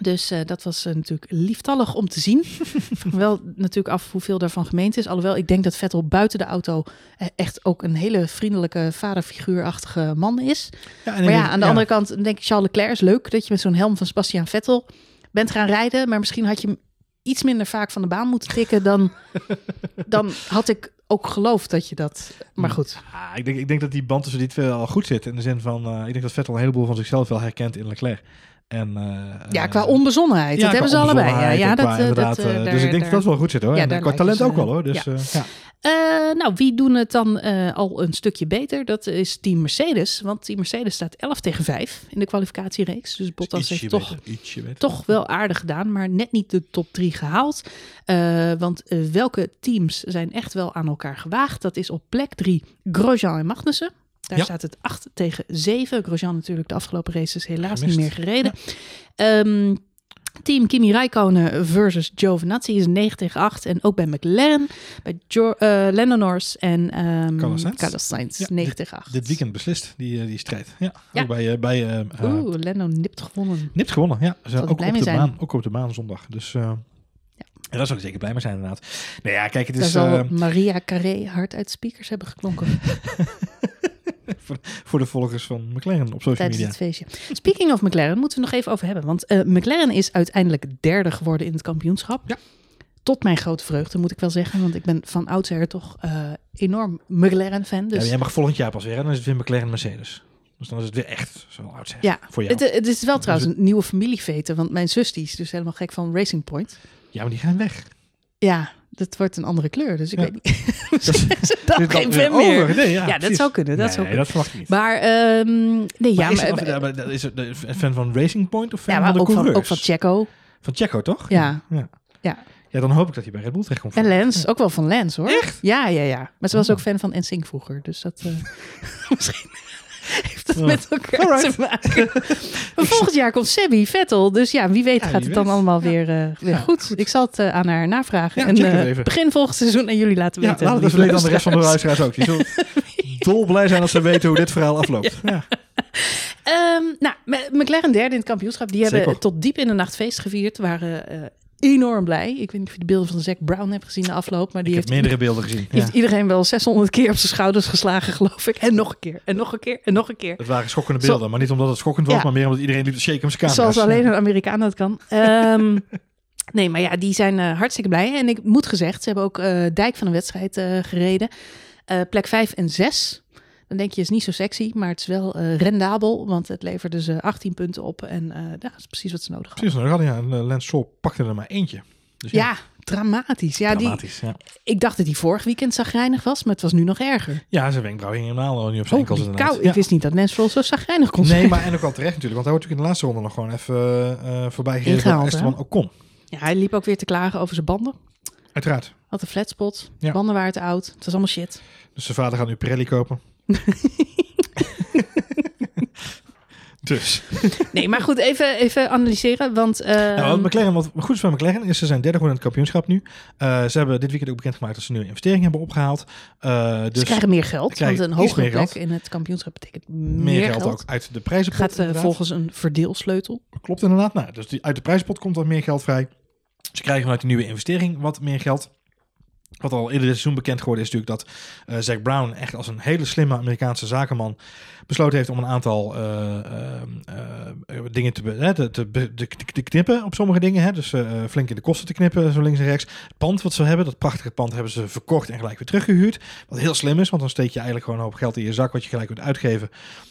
Dus eh, dat was eh, natuurlijk lieftallig om te zien. [laughs] Wel natuurlijk af hoeveel daarvan gemeend is. Alhoewel, ik denk dat Vettel buiten de auto eh, echt ook een hele vriendelijke vaderfiguurachtige man is. Ja, en Maar ja, aan de andere kant denk ik Charles Leclerc is leuk dat je met zo'n helm van Sebastian Vettel bent gaan rijden. Maar misschien had je hem iets minder vaak van de baan moeten tikken dan, [laughs] dan had ik ook geloofd dat je dat... Maar goed, Ah, ik, denk, ik denk dat die band tussen die twee al goed zit. In de zin van, ik denk dat Vettel een heleboel van zichzelf wel herkent in Leclerc. En, eh, ja, eh, qua onbezonnenheid, ja, dat hebben ze allebei. Ja, ja, dat, qua eh, dat, daar- dus ik denk daar- dat dat wel goed zit hoor. Ja, en qua talent ze- ook wel hoor. Dus, eh, ja. Eh, nou, wie doen het dan eh, al een stukje beter? Dat is Team Mercedes. Want Team Mercedes staat 11 tegen 5 in de kwalificatiereeks. Dus Bottas heeft toch, beter, toch wel aardig gedaan, maar net niet de top 3 gehaald. Eh, want welke teams zijn echt wel aan elkaar gewaagd? Dat is op plek 3 Grosjean en Magnussen. Daar Ja. staat het 8 tegen 7. Grosjean natuurlijk de afgelopen races helaas Gemist. niet meer gereden. Ehm, Team Kimi Räikkönen versus Giovinazzi is 9 tegen 8. En ook bij McLaren, bij jo eh, Norris en ehm Carlos Sainz. Carlos Sainz, Ja, 9 tegen 8. Dit weekend beslist, die, eh, die strijd. Ja, Ja. ook bij, eh, bij eh, eh, Oeh, Lando nipt gewonnen. Nipt gewonnen. Ja, ze Zal ook, op de zijn. baan, ook op de baan zondag. Dus ja, daar zou ik zeker blij mee zijn inderdaad. Nou ja, kijk, het Daar is zal eh, Maria Carré hard uit speakers hebben geklonken [laughs] [laughs] voor, voor de volgers van McLaren op social tijdens media. het feestje. Speaking of McLaren, moeten we nog even over hebben. Want eh, McLaren is uiteindelijk derde geworden in het kampioenschap. Ja. Tot mijn grote vreugde, moet ik wel zeggen. Want ik ben van oudsher toch eh, enorm McLaren-fan. Dus Ja, jij mag volgend jaar pas weer en dan is het weer McLaren Mercedes. Dus dan is het weer echt zo oud. Ja, voor jou. Het, het is wel trouwens een nieuwe familieveten, want mijn zus die is dus helemaal gek van Racing Point. Ja, maar die gaan weg. Ja, dat wordt een andere kleur, dus ik Ja. weet niet. [laughs] Misschien is het dan Dit geen fan meer. over. Nee, ja, Ja, dat zou kunnen, dat nee, zou dat verwacht ik niet. Maar, ehm, nee, ja, maar is, maar, maar dat is een fan van Racing Point of fan ja, van maar de ook, van, ook van Checo Van Checo, toch? Ja. ja. Ja. Ja, dan hoop ik dat hij bij Red Bull terechtkomt. en Lance, ook wel van Lance hoor. Echt? Ja, ja, ja. Maar ze was Oh. ook fan van NSYNC vroeger, dus dat eh, [laughs] misschien [laughs] heeft het Oh. met elkaar Alright. te maken. [laughs] maar volgend jaar komt Sebby Vettel, dus ja, wie weet Ja, gaat wie het dan allemaal Ja. weer, eh, weer Ja, goed. goed. Ik zal het eh, aan haar navragen. Ja, en eh, begin volgend seizoen en jullie laten Ja, weten. lieve even weten aan de rest van de luisteraars. ook. Die zullen [laughs] dolblij zijn als ze weten hoe dit verhaal afloopt. Ja. Ehm, nou, McLaren derde in het kampioenschap. Die hebben Zeker. tot diep in de nacht feest gevierd. Waren enorm blij. Ik weet niet of je de beelden van Zack Brown hebt gezien de afloop. Maar die Ik heeft, heb meerdere beelden gezien. Ja. heeft iedereen wel 600 keer op zijn schouders geslagen, geloof ik. En nog een keer, en nog een keer, en nog een keer. Het waren schokkende Zo- beelden, maar niet omdat het schokkend was, Ja. maar meer omdat iedereen liep te shaken om zijn camera's. Zoals alleen een Amerikaan dat kan. Ehm, [laughs] nee, maar ja, die zijn eh, hartstikke blij. En ik moet gezegd, ze hebben ook eh, dijk van een wedstrijd eh, gereden. Eh, plek 5 en 6. Dan denk je, is niet zo sexy, maar het is wel eh, rendabel. Want het leverde ze 18 punten op. En eh ja, dat is precies wat ze nodig hadden. Precies, nou, ja, en, eh, Lance pakte er maar eentje. Dus Ja, dramatisch. Ja, die, dramatisch. Ja. ik dacht dat hij vorig weekend zagrijnig was, maar het was nu nog erger. ja, zijn wenkbrauw hing helemaal niet op zijn Oh, enkels die inderdaad. kou. Ja. Ik wist niet dat Lance zo zagrijnig kon zijn. Nee, maar en ook wel terecht natuurlijk, want hij wordt natuurlijk in de laatste ronde nog gewoon even eh voorbij gereden door? Esteban Ocon. Ja, hij liep ook weer te klagen over zijn banden. Uiteraard. Had een flatspot. Ja. Banden waren te oud. Het was allemaal shit. Dus zijn vader gaat nu Pirelli kopen. [laughs] dus. Nee, maar goed, even, even analyseren. Want Nou, ehm, wat McLaren, wat goed is bij McLaren is, ze zijn derde geworden in het kampioenschap nu. Eh, ze hebben dit weekend ook bekendgemaakt dat ze nu een investering hebben opgehaald. Eh, dus ze krijgen meer geld. krijgen Want een hogere plek geld. in het kampioenschap betekent meer, meer geld, ook uit de prijzenpot. Gaat eh, inderdaad. volgens een verdeelsleutel. Klopt inderdaad. Nou, dus die, uit de prijzenpot komt wat meer geld vrij. Ze krijgen vanuit die nieuwe investering wat meer geld. Wat al eerder dit seizoen bekend geworden is natuurlijk dat eh Zack Brown echt als een hele slimme Amerikaanse zakenman besloten heeft om een aantal eh, eh, dingen te, te, te, knippen op sommige dingen. Hè. Dus flink in de kosten te knippen, zo links en rechts. Het pand wat ze hebben, dat prachtige pand, hebben ze verkocht en gelijk weer teruggehuurd. Wat heel slim is, want dan steek je eigenlijk gewoon een hoop geld in je zak wat je gelijk kunt uitgeven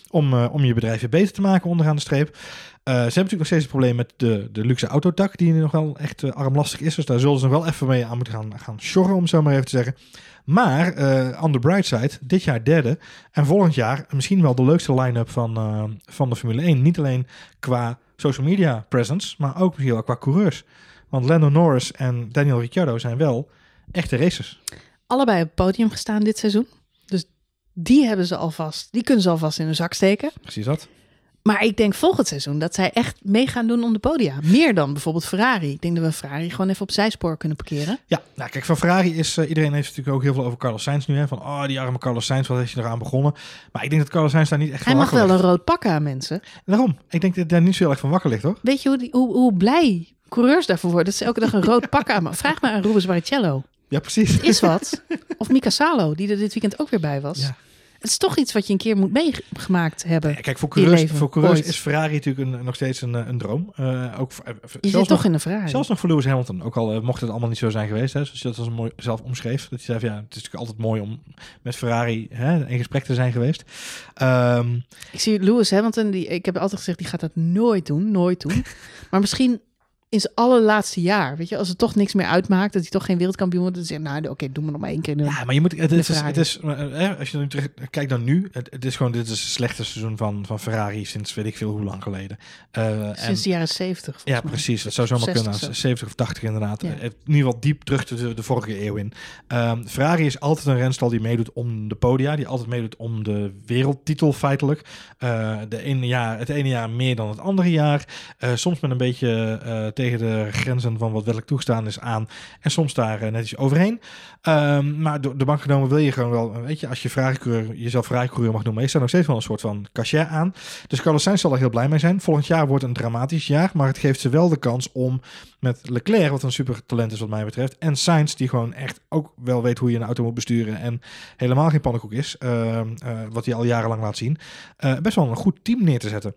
om, om je bedrijf weer beter te maken onderaan de streep. Eh, ze hebben natuurlijk nog steeds het probleem met de, de luxe autotak, die nog wel echt eh, armlastig is. Dus daar zullen ze nog wel even mee aan moeten gaan, gaan sjorren, om zo maar even te zeggen. Maar eh on the bright side, dit jaar derde. En volgend jaar misschien wel de leukste line-up van, van de Formule 1. Niet alleen qua social media presence, maar ook misschien wel qua coureurs. Want Lando Norris en Daniel Ricciardo zijn wel echte racers. Allebei op het podium gestaan dit seizoen. Die hebben ze alvast. Die kunnen ze alvast in hun zak steken. Precies dat. Maar ik denk volgend seizoen dat zij echt mee gaan doen om de podia. Meer dan bijvoorbeeld Ferrari. Ik denk dat we Ferrari gewoon even op zijspoor kunnen parkeren. Ja, nou kijk, van Ferrari is eh, iedereen heeft natuurlijk ook heel veel over Carlos Sainz nu. Hè? Van, oh, die arme Carlos Sainz, wat heeft je eraan begonnen? Maar ik denk dat Carlos Sainz daar niet echt Hij van mag wakker wel een rood pak aan, mensen. Daarom, ik denk dat daar niet zo heel erg van wakker ligt, hoor. Weet je hoe, die, hoe, hoe blij coureurs daarvoor worden? Dat ze elke dag een rood pak aan. Vraag maar aan Rubens Barrichello. Ja, precies. Is wat. [laughs] Of Mika Salo, die er dit weekend ook weer bij was. Ja. Het is toch iets wat je een keer moet meegemaakt hebben. Ja, Kijk, voor coureurs, voor coureurs is Ferrari natuurlijk een, nog steeds een, eh, een droom. Eh, ook voor, eh, Je zelfs zit toch nog- in de vraag. Zelfs nog voor Lewis Hamilton. Ook al mocht het allemaal niet zo zijn geweest. Hè, zoals je dat als mooi zelf omschreef. Dat je zei van, ja, het is natuurlijk altijd mooi om met Ferrari hè, in gesprek te zijn geweest. Ehm, Ik zie Lewis Hamilton, die, ik heb altijd gezegd, die gaat dat nooit doen, nooit doen. [laughs] maar misschien in zijn allerlaatste jaar, weet je, als het toch niks meer uitmaakt, dat hij toch geen wereldkampioen wordt, dan zeg je, nou, oké, doe maar nog maar één keer. doen. ja, maar je moet, het is, Ferrari. het is eh, eh, als je nu terug kijkt dan nu, het, het is gewoon, dit is het slechtste seizoen van, van Ferrari sinds weet ik veel hoe lang geleden. Eh, en- Sinds de jaren zeventig. Ja, precies. Dat zou zomaar 60 kunnen. zo. 70 of 80 inderdaad. Ja. In ieder geval diep terug de, de vorige eeuw in. Ehm, Ferrari is altijd een renstal die meedoet om de podia. Die altijd meedoet om de wereldtitel feitelijk. De ene jaar, het ene jaar meer dan het andere jaar. Soms met een beetje tegen de grenzen van wat wettelijk toegestaan is aan. En soms daar eh, net iets overheen. Ehm, maar door de bank genomen wil je gewoon wel, weet je, als je Ferrari-coureur, jezelf Ferrari-coureur mag noemen, is daar nog steeds wel een soort van cachet aan. Dus Carlos Sainz zal er heel blij mee zijn. Volgend jaar wordt een dramatisch jaar, maar het geeft ze wel de kans om met Leclerc, wat een super talent is wat mij betreft, en Sainz, die gewoon echt ook wel weet hoe je een auto moet besturen en helemaal geen pannenkoek is, ehm, eh, wat hij al jarenlang laat zien, eh, best wel een goed team neer te zetten.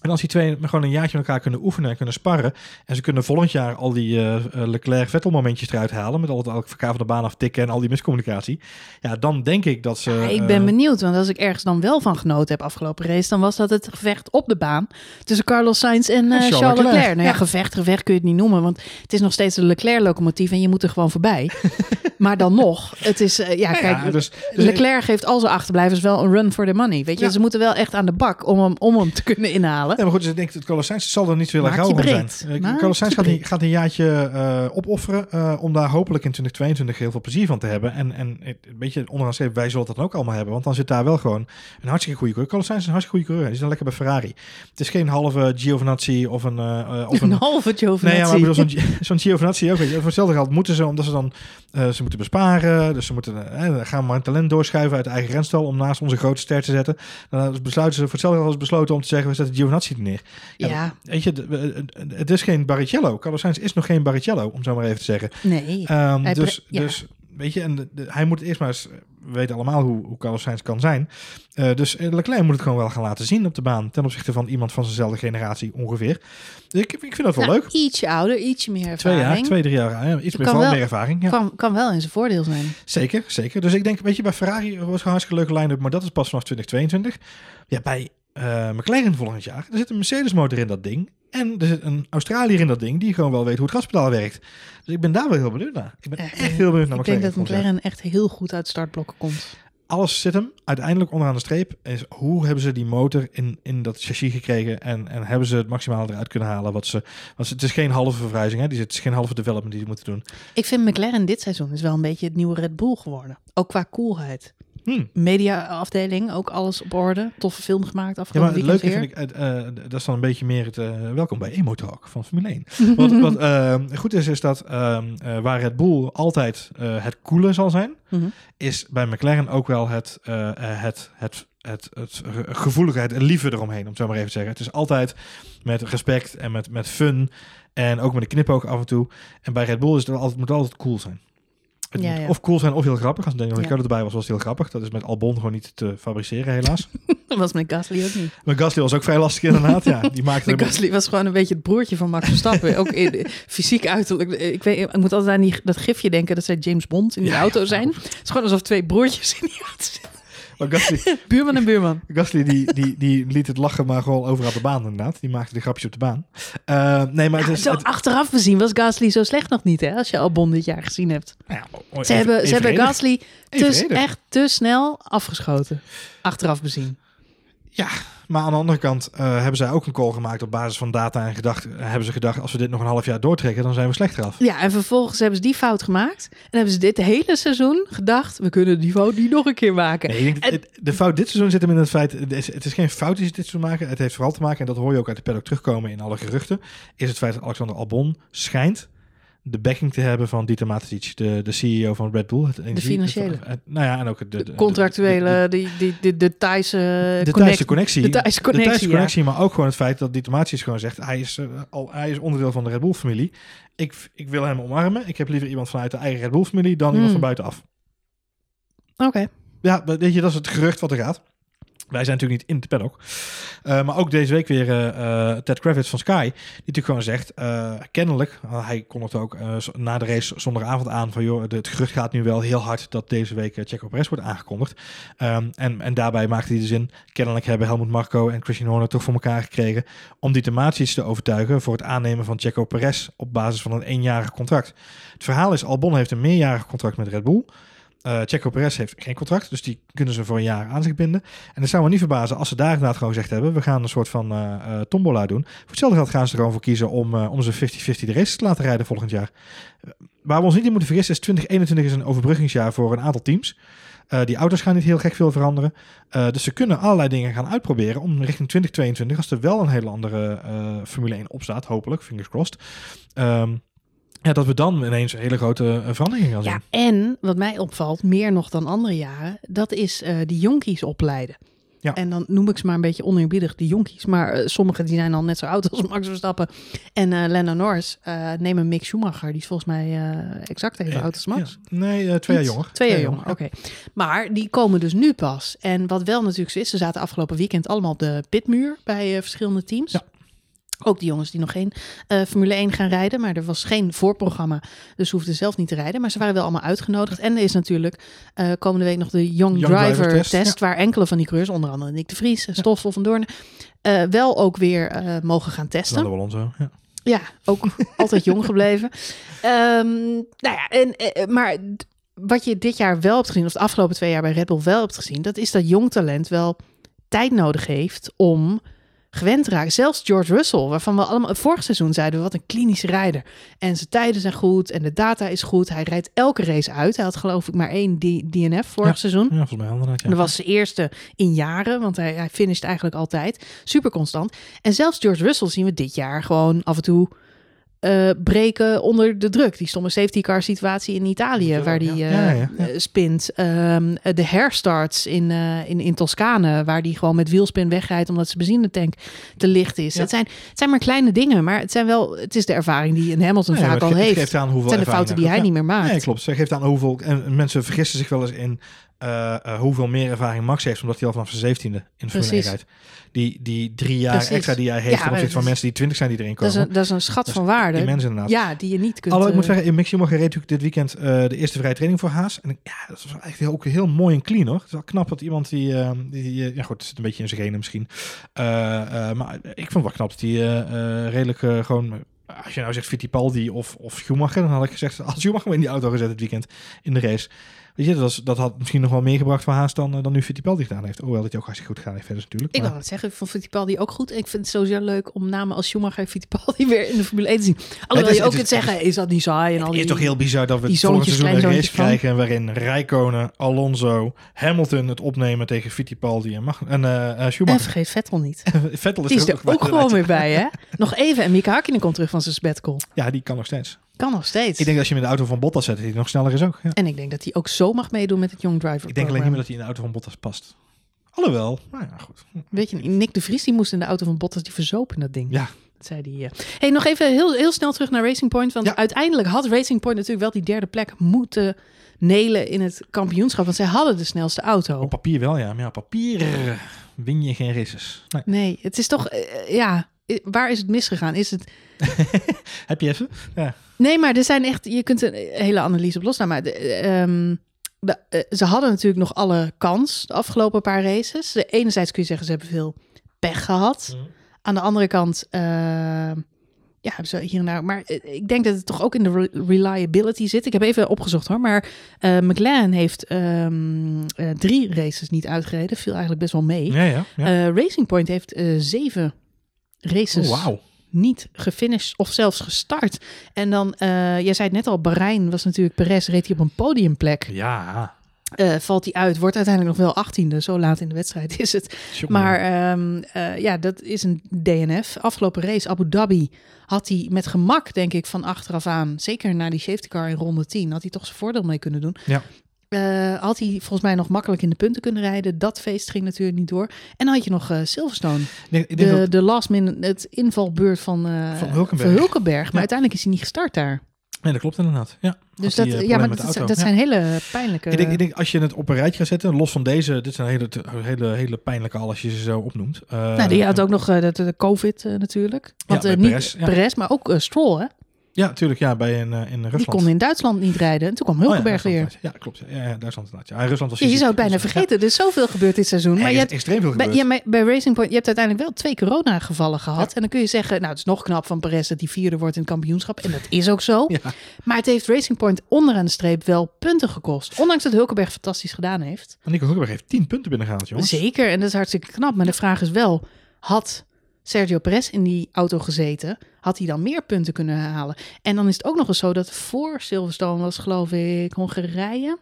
En als die twee gewoon een jaartje met elkaar kunnen oefenen en kunnen sparren. En ze kunnen volgend jaar al die eh, eh, Leclerc-Vettel momentjes eruit halen. Met al het elkaar van de baan aftikken en al die miscommunicatie. Ja, dan denk ik dat ze... Ja, ik ben eh, benieuwd, want als ik ergens dan wel van genoten heb afgelopen race, dan was dat het gevecht op de baan tussen Carlos Sainz en Charles Charles, Leclerc. Leclerc. Nou ja, gevecht, gevecht kun je het niet noemen, want het is nog steeds een Leclerc-locomotief en je moet er gewoon voorbij. [laughs] maar dan nog, het is, ja, ja, kijk, dus, dus Leclerc geeft al zijn achterblijvers wel een run for the money. Weet je, ze moeten wel echt aan de bak om hem, om hem te kunnen inhalen. Nee, maar goed, dus ik denk dat Sainz zal er niet Maak gauw zijn. Eh, je gaat, gaat een jaartje eh, opofferen eh, om daar hopelijk in 2022 heel veel plezier van te hebben. En, en een beetje onderaan wij zullen dat dan ook allemaal hebben. Want dan zit daar wel gewoon een hartstikke goede coureur. Is een hartstikke goede coureur. Die is dan lekker bij Ferrari. Het is geen halve Giovinazzi of een... of [laughs] Een een halve Giovinazzi. Nee, ja, maar zo'n [laughs] zo'n Giovinazzi ook. Weet je, voor hetzelfde geld moeten ze, omdat ze dan ze moeten besparen. Dus ze moeten gaan maar een talent doorschuiven uit de eigen renstal om naast onze grote ster te zetten. Dan besluiten ze voor hetzelfde geld als besloten om te zeggen we zetten Giovinazzi er neer. Ja, Weet je, de- we- het is geen Barrichello. Carlos Sainz is nog geen Barrichello, om zo maar even te zeggen. nee. Ehm, dus, ja. dus, weet je, en de- de- hij moet eerst maar eens, we weten allemaal hoe, hoe Carlos Sainz kan zijn. Eh, dus eh, Leclerc moet het gewoon wel gaan laten zien op de baan, ten opzichte van iemand van zijnzelfde generatie ongeveer. Dus ik, ik vind dat wel Nou, leuk. Ietsje ouder, ietsje meer Twee ervaring. jaar, twee, drie jaar, ja, iets meer, wel- ervaring. Ja. Kan, kan wel in zijn voordeel zijn. Zeker, zeker. Dus ik denk, weet je, bij Ferrari was een hartstikke leuke line-up, maar dat is pas vanaf 2022. Ja, bij eh, McLaren volgend jaar, er zit een Mercedes motor in dat ding. En er zit een Australiër in dat ding die gewoon wel weet hoe het gaspedaal werkt. Dus ik ben daar wel heel benieuwd naar. Ik ben Ja, echt heel benieuwd naar Ik denk McLaren. dat volgend jaar. McLaren echt heel goed uit startblokken komt. Alles zit hem uiteindelijk onderaan de streep. Is hoe hebben ze die motor in, in dat chassis gekregen en, en hebben ze het maximaal eruit kunnen halen wat ze... Want het is geen halve vervrijzing, hè? Die- Het is geen halve development die ze moeten doen. Ik vind McLaren dit seizoen is wel een beetje het nieuwe Red Bull geworden. Ook qua coolheid. Hm. Mediaafdeling, ook alles op orde. Toffe film gemaakt Ja, afgelopen maar het weekend leuke weer. vind ik, eh, eh, dat is dan een beetje meer het, eh, welkom bij Emo Talk van Formule 1. [laughs] Wat, wat goed is, is dat ehm, eh, waar Red Bull altijd het coole zal zijn, Mhm. is bij McLaren ook wel het, het, het, het, het, ge- gevoeligheid en liefde eromheen, om het zo maar even te zeggen. Het is altijd met respect en met, met fun en ook met een knipoog af en toe. En bij Red Bull is het altijd, moet het altijd cool zijn. Het Ja, of cool zijn of heel grappig. Als Daniel. Ricciardo erbij was, was het heel grappig. Dat is met Albon gewoon niet te fabriceren, helaas. [laughs] Dat was met Gasly ook niet. Maar Gasly was ook vrij lastig inderdaad. Ja, die maakte Gasly was gewoon een beetje het broertje van Max Verstappen. ook in, [laughs] fysiek uiterlijk. Ik, weet, ik moet altijd aan die, dat gifje denken dat zij James Bond in die auto zijn. Het is gewoon alsof twee broertjes in die auto zitten. Gasly, [laughs] Buurman en buurman. Gasly die, die, die liet het lachen maar gewoon overal de baan inderdaad. Die maakte de grapjes op de baan. Eh, nee, maar het is... het- achteraf bezien was Gasly zo slecht nog niet, hè? Als je Albon dit jaar gezien hebt. nou ja, Ze hebben, ze hebben. Gasly te, Evenredig. echt te snel afgeschoten. Achteraf bezien. Ja, maar aan de andere kant eh, hebben zij ook een call gemaakt op basis van data en gedacht, eh, hebben ze gedacht, als we dit nog een half jaar doortrekken, dan zijn we slechter af. Ja, en vervolgens hebben ze die fout gemaakt. En hebben ze dit hele seizoen gedacht, we kunnen die fout niet nog een keer maken. Nee, ik denk, En- de fout dit seizoen zit hem in het feit, het is, het is geen fout die ze dit seizoen maken. Het heeft vooral te maken, en dat hoor je ook uit de paddock terugkomen in alle geruchten, is het feit dat Alexander Albon schijnt de backing te hebben van Dieter Matetic, de, de CEO van Red Bull. Het energie- financiële. het- het- nou ja, en ook de, de, De contractuele, de- de Thaise de, de Thaise connectie. De Thaise connectie, de Thaise ja. connectie, maar ook gewoon het feit dat Dieter Matetic gewoon zegt, hij is, eh, al, hij is onderdeel van de Red Bull familie. Ik, ik wil hem omarmen. Ik heb liever iemand vanuit de eigen Red Bull familie dan iemand Hmm. van buitenaf. Oké. Ja, weet je, dat is het gerucht wat er gaat. Wij zijn natuurlijk niet in het paddock. Eh, maar ook deze week weer eh, Ted Kravitz van Sky. Die natuurlijk gewoon zegt, kennelijk, uh, hij kon het ook na de race zondagavond aan van joh, de- het gerucht gaat nu wel heel hard dat deze week uh, Checo Perez wordt aangekondigd. Ehm, en, en daarbij maakte hij de zin, kennelijk hebben Helmut Marco en Christian Horner toch voor elkaar gekregen om die Tematisch te overtuigen voor het aannemen van Checo Perez op basis van een eenjarig contract. Het verhaal is, Albon heeft een meerjarig contract met Red Bull. Uh, Checo Perez heeft geen contract, dus die kunnen ze voor een jaar aan zich binden. En het zou me niet verbazen als ze daar inderdaad gewoon gezegd hebben: we gaan een soort van uh, tombola doen. Voor hetzelfde geld gaan ze er gewoon voor kiezen om, om ze 50-50 de races te laten rijden volgend jaar. Waar we ons niet in moeten vergissen is 2021 is een overbruggingsjaar voor een aantal teams. Die auto's gaan niet heel gek veel veranderen. Dus ze kunnen allerlei dingen gaan uitproberen om richting 2022, als er wel een hele andere Formule 1 opstaat, hopelijk, fingers crossed. Um, ja, dat we dan ineens een hele grote uh, verandering gaan zien. Ja, en wat mij opvalt, meer nog dan andere jaren, dat is uh, die jonkies opleiden. Ja. En dan noem ik ze maar een beetje oneerbiedig, de jonkies. Maar uh, sommigen die zijn al net zo oud als Max Verstappen. En uh, Lando Norris, uh, neem een Mick Schumacher. Die is volgens mij exact even oud als Max. Ja. Nee, twee jaar jonger. Twee jaar jonger, oké. Okay. Maar die komen dus nu pas. En wat wel natuurlijk zo is, ze zaten afgelopen weekend allemaal op de pitmuur bij verschillende teams. Ja. Ook die jongens die nog geen uh, Formule 1 gaan rijden. Maar er was geen voorprogramma. Dus ze hoefden zelf niet te rijden. Maar ze waren wel allemaal uitgenodigd. En er is natuurlijk uh, komende week nog de Young, Young Driver, Driver, Test. test ja. Waar enkele van die coureurs, onder andere Nick de Vries, ja. Stoffel van Doorn. Uh, wel ook weer mogen gaan testen. Alonso, ja. Ja, ook [laughs] altijd jong gebleven. Um, nou ja, en, maar wat je dit jaar wel hebt gezien, of de afgelopen twee jaar bij Red Bull wel hebt gezien, dat is dat jong talent wel tijd nodig heeft om gewend raken. Zelfs George Russell, waarvan we allemaal vorig seizoen zeiden, wat een klinische rijder. En zijn tijden zijn goed en de data is goed. Hij rijdt elke race uit. Hij had geloof ik maar één DNF vorig ja. seizoen. Ja, volgens mij inderdaad. Ja. Dat was zijn eerste in jaren, want hij, hij finisht eigenlijk altijd. Super constant. En zelfs George Russell zien we dit jaar gewoon af en toe uh, breken onder de druk. Die stomme safety car situatie in Italië, ja, waar die uh, ja, ja, spint. Um, de herstarts in, uh, in, in Toscane, waar die gewoon met wielspin wegrijdt omdat zijn benzinetank te licht is. Het, zijn, het zijn maar kleine dingen, maar het zijn wel, het is de ervaring die een Hamilton vaak al heeft. Geeft aan hoeveel het zijn de fouten die hij niet meer maakt. Nee, klopt. Ze geeft aan hoeveel, en mensen vergissen zich wel eens in uh, uh, hoeveel meer ervaring Max heeft, omdat hij al vanaf zijn zeventiende in Formule 1 rijdt. Die, die drie jaar Precies. extra die hij heeft ja, ten opzichte van mensen die twintig zijn die erin komen. Dat is een, dat is een schat dat van waarde. Immens inderdaad. Ja, die je niet kunt... Alhoewel, ik moet zeggen, in Mick Schumacher reed natuurlijk dit weekend uh, de eerste vrije training voor Haas. En ja, dat was echt heel, ook heel mooi en clean hoor. Het is wel knap dat iemand die, ja goed, het zit een beetje in zijn genen misschien. Maar ik vond het wel knap dat hij redelijk gewoon als je nou zegt Fittipaldi of, of Schumacher, dan had ik gezegd, als Schumacher in die auto gezet het weekend in de race. Weet je, dat, was, dat had misschien nog wel meer gebracht voor Haas dan, dan nu Fittipaldi gedaan heeft. Hoewel dat hij ook hartstikke goed gedaan heeft verder natuurlijk. Ik wil het zeggen, ik vond Fittipaldi ook goed. Ik vind het sowieso leuk om namen als Schumacher en Fittipaldi [laughs] weer in de Formule 1 te zien. Alhoewel je ook kunt zeggen, is dat niet saai? En al het die, is toch heel bizar dat we het volgend seizoen een race krijgen waarin Rijkonen, Alonso, Hamilton het opnemen tegen Fittipaldi en, Mag en uh, Schumacher. En vergeet Vettel niet. [laughs] Vettel is die is er ook, ook gewoon weer bij, hè? Nog even en Mika Hakkinen komt terug van zijn sabbatical. Ja, die kan nog steeds. Kan nog steeds. Ik denk dat als je hem in de auto van Bottas zet, dat hij nog sneller is ook. Ja. En ik denk dat hij ook zo mag meedoen met het Young Driver Ik denk alleen niet meer dat hij in de auto van Bottas past. Alhoewel, nou ja, goed. Weet je, Nick de Vries die moest in de auto van Bottas, die verzopen dat ding. Ja. Dat zei hij. Uh. Hey, nog even heel, heel snel terug naar Racing Point. Want Ja. uiteindelijk had Racing Point natuurlijk wel die derde plek moeten nelen in het kampioenschap. Want zij hadden de snelste auto. Op papier wel, ja. Maar ja, op papier eh, win je geen races. Nee. Nee, het is toch, eh, ja, eh, waar is het misgegaan? Is het [laughs] Heb je even? Ja. Nee, maar er zijn echt, je kunt een hele analyse op loslaten. Maar de, ehm, de, eh, ze hadden natuurlijk nog alle kans de afgelopen paar races. De enerzijds kun je zeggen, ze hebben veel pech gehad. Aan de andere kant, eh, ja, ze hier en daar. Maar eh, ik denk dat het toch ook in de re- reliability zit. Ik heb even opgezocht hoor. Maar McLaren heeft ehm, eh, drie races niet uitgereden. Viel eigenlijk best wel mee. Ja, ja. ja. Racing Point heeft zeven races Oh, niet gefinished of zelfs gestart. En dan, eh, jij zei het net al, Bahrein was natuurlijk Perez, reed hij op een podiumplek. Ja. Eh, valt hij uit, wordt uiteindelijk nog wel achttiende. Zo laat in de wedstrijd is het. Jongen. Maar ehm, eh, ja, dat is een DNF. Afgelopen race, Abu Dhabi, had hij met gemak, denk ik, van achteraf aan, zeker na die safety car in ronde 10, had hij toch zijn voordeel mee kunnen doen. Ja. Eh, had hij volgens mij nog makkelijk in de punten kunnen rijden. Dat feest ging natuurlijk niet door. En dan had je nog eh, Silverstone. Ik denk De, dat, de last minute, het invalbeurt van, eh Van Hulkenberg. van Hulkenberg. Maar Ja. uiteindelijk is hij niet gestart daar. nee, dat klopt inderdaad. Ja. Dus dat, ja, maar dat, zijn- auto. dat Ja. zijn hele pijnlijke... Ik denk, ik denk, als je het op een rijtje gaat zetten, los van deze, dit zijn hele, hele, hele pijnlijke al als je ze zo opnoemt. Nou, die had ook nog de, de COVID natuurlijk. Want eh, niet Perez, ja. Perez, maar ook Stroll, hè? Ja, natuurlijk. Ja, bij een, eh, in Rusland. Die kon in Duitsland niet rijden. En toen kwam Oh ja, Hulkenberg weer. Ja, klopt. Ja, ja, Duitsland inderdaad. Ja, en Rusland was Ja, je zou het bijna dus- vergeten. Er is zoveel gebeurd dit seizoen. Ja, Maar er je hebt, extreem veel bij, gebeurd. ja, maar bij Racing Point, je hebt uiteindelijk wel twee corona-gevallen gehad. En dan kun je zeggen, nou, het is nog knap van Perez dat hij vierde wordt in het kampioenschap. En dat is ook zo. [laughs] Ja. Maar het heeft Racing Point onderaan de streep wel punten gekost. Ondanks dat Hulkenberg fantastisch gedaan heeft. Nico Hulkenberg heeft 10 punten binnengehaald, jongens. Zeker, en dat is hartstikke knap. Maar de vraag is wel, had Sergio Perez in die auto gezeten, had hij dan meer punten kunnen halen? En dan is het ook nog eens zo dat voor Silverstone was, geloof ik, Hongarije.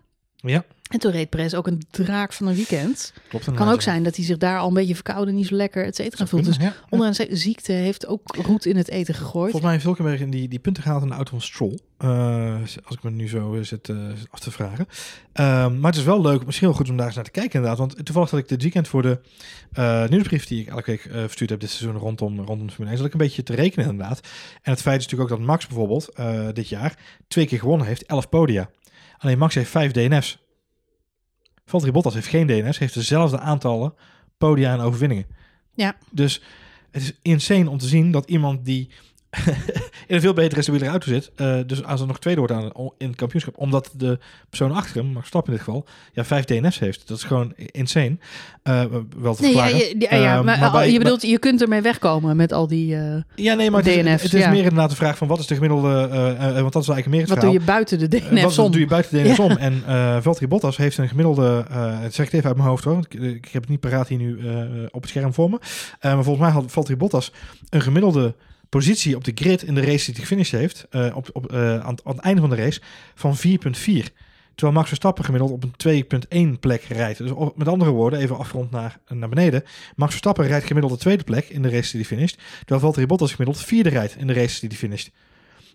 Ja, En toen reed Perez ook een draak van een weekend. klopt kan ook zijn dat hij zich daar al een beetje verkouden, niet zo lekker, et cetera, voelt. Dus ja. onder een ziekte heeft ook roet in het eten gegooid. Volgens mij heeft Hulkenberg in die, die punten gehaald in de auto van Stroll. Eh, als ik me nu zo zit eh, af te vragen. Ehm, maar het is wel leuk, misschien wel goed om daar eens naar te kijken inderdaad. Want toevallig dat ik dit weekend voor de eh nieuwsbrief die ik elke week eh, verstuurd heb dit seizoen rondom, rondom Formule 1, zat ik een beetje te rekenen inderdaad. En het feit is natuurlijk ook dat Max bijvoorbeeld eh, dit jaar twee keer gewonnen heeft, 11 podia. Alleen Max heeft 5 DNF's. Valtteri Bottas heeft geen DNF's, heeft dezelfde aantallen podia en overwinningen. Ja. Dus het is insane om te zien dat iemand die [laughs] in een veel betere stabiele auto zit, eh, dus als er nog tweede wordt aan, in het kampioenschap, omdat de persoon achter hem, Max Verstappen in dit geval, ja, vijf DNF's heeft. Dat is gewoon insane. Eh, wel te Nee, ja, verklaren. je, ja, ja, maar, maar bij- je bedoelt, je kunt ermee wegkomen met al die... eh, Ja, nee, maar het is, DNF's, het is meer inderdaad de vraag van wat is de gemiddelde, want dat is eigenlijk meer het wat verhaal. doe je buiten de DNF's wat om? doe je buiten de DNS [laughs] Ja. om? En eh Valtteri Bottas heeft een gemiddelde, het zeg ik even uit mijn hoofd hoor, want ik, ik heb het niet paraat hier nu op het scherm voor me. Maar volgens mij had Valtteri Bottas een gemiddelde positie op de grid in de race die hij gefinished heeft, eh, op, op, eh, aan, het- aan het einde van de race, van 4.4. Terwijl Max Verstappen gemiddeld op een 2.1 plek rijdt. Dus op- met andere woorden, even afgerond naar, naar beneden. Max Verstappen rijdt gemiddeld de tweede plek in de race die hij finished. Terwijl Valtteri Bottas gemiddeld vierde rijdt in de race die hij finished.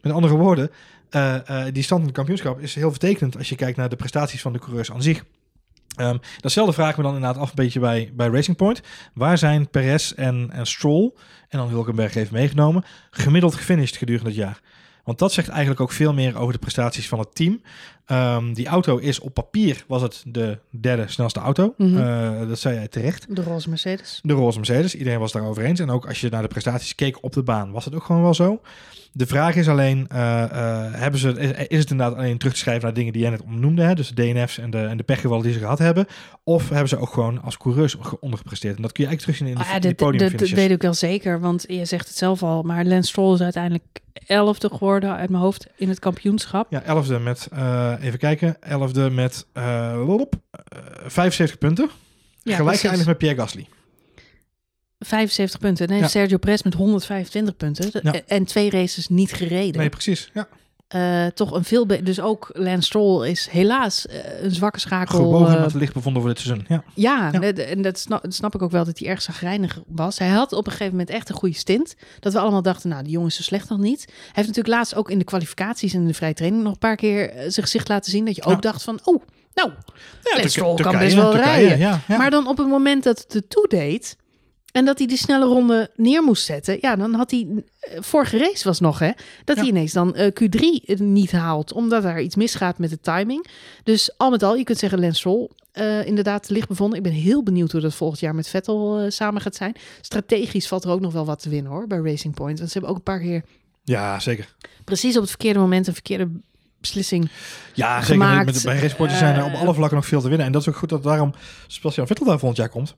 Met andere woorden, eh, die stand in het kampioenschap is heel vertekend als je kijkt naar de prestaties van de coureurs aan zich. Ehm, datzelfde vraag ik me dan inderdaad af een beetje bij, bij Racing Point. Waar zijn Perez en, en Stroll, en dan Hulkenberg even meegenomen, gemiddeld gefinished gedurende het jaar? Want dat zegt eigenlijk ook veel meer over de prestaties van het team. Ehm, die auto is op papier, was het de derde snelste auto. Mhm. Eh, dat zei jij terecht. De roze Mercedes. De roze Mercedes, iedereen was daarover eens. En ook als je naar de prestaties keek op de baan, was het ook gewoon wel zo. De vraag is alleen, eh, eh, hebben ze, is, is het inderdaad alleen terug te schrijven naar dingen die jij net noemde, hè? dus de DNF's en de, en de pechgevallen die ze gehad hebben? Of hebben ze ook gewoon als coureurs ge- ondergepresteerd? En dat kun je eigenlijk terugzien in de, Ah, dit podiumfinishes. weet ik wel zeker, want je zegt het zelf al. Maar Lance Stroll is uiteindelijk elfde geworden uit mijn hoofd in het kampioenschap. Ja, elfde met, even kijken, elfde met eh, lop, eh, 75 punten. Ja, Gelijk geëindigd met Pierre Gasly. 75 punten. Heeft Ja. Sergio Perez met 125 punten. Ja. En twee races niet gereden. Nee, precies. Ja. Eh, toch een veel Dus ook Lance Stroll is helaas eh, een zwakke schakel. Gewoon boven eh, het licht bevonden voor dit seizoen. Ja. ja, en dat snap, dat snap ik ook wel dat hij erg zagrijnig was. Hij had op een gegeven moment echt een goede stint. Dat we allemaal dachten, nou, die jongen is zo slecht nog niet. Hij heeft natuurlijk laatst ook in de kwalificaties en in de vrije training nog een paar keer zijn gezicht laten zien. Dat je ook dacht van, oh, nou, Ja, Lance Stroll kan best wel Turkije, rijden. Ja. Maar dan op het moment dat het ertoe deed en dat hij die snelle ronde neer moest zetten, ja, dan had hij eh, vorige race was nog hè, dat Ja. hij ineens dan eh, Q3 niet haalt, omdat er iets misgaat met de timing. Dus al met al, je kunt zeggen Lance Stroll eh, inderdaad licht bevonden. Ik ben heel benieuwd hoe dat volgend jaar met Vettel eh, samen gaat zijn. Strategisch valt er ook nog wel wat te winnen hoor bij Racing Point, want ze hebben ook een paar keer ja, zeker. precies op het verkeerde moment een verkeerde beslissing. Ja, zeker. gemaakt. Met, bij racesportjes zijn er op Eh, alle vlakken nog veel te winnen. En dat is ook goed dat daarom Sebastian Vettel daar volgend jaar komt.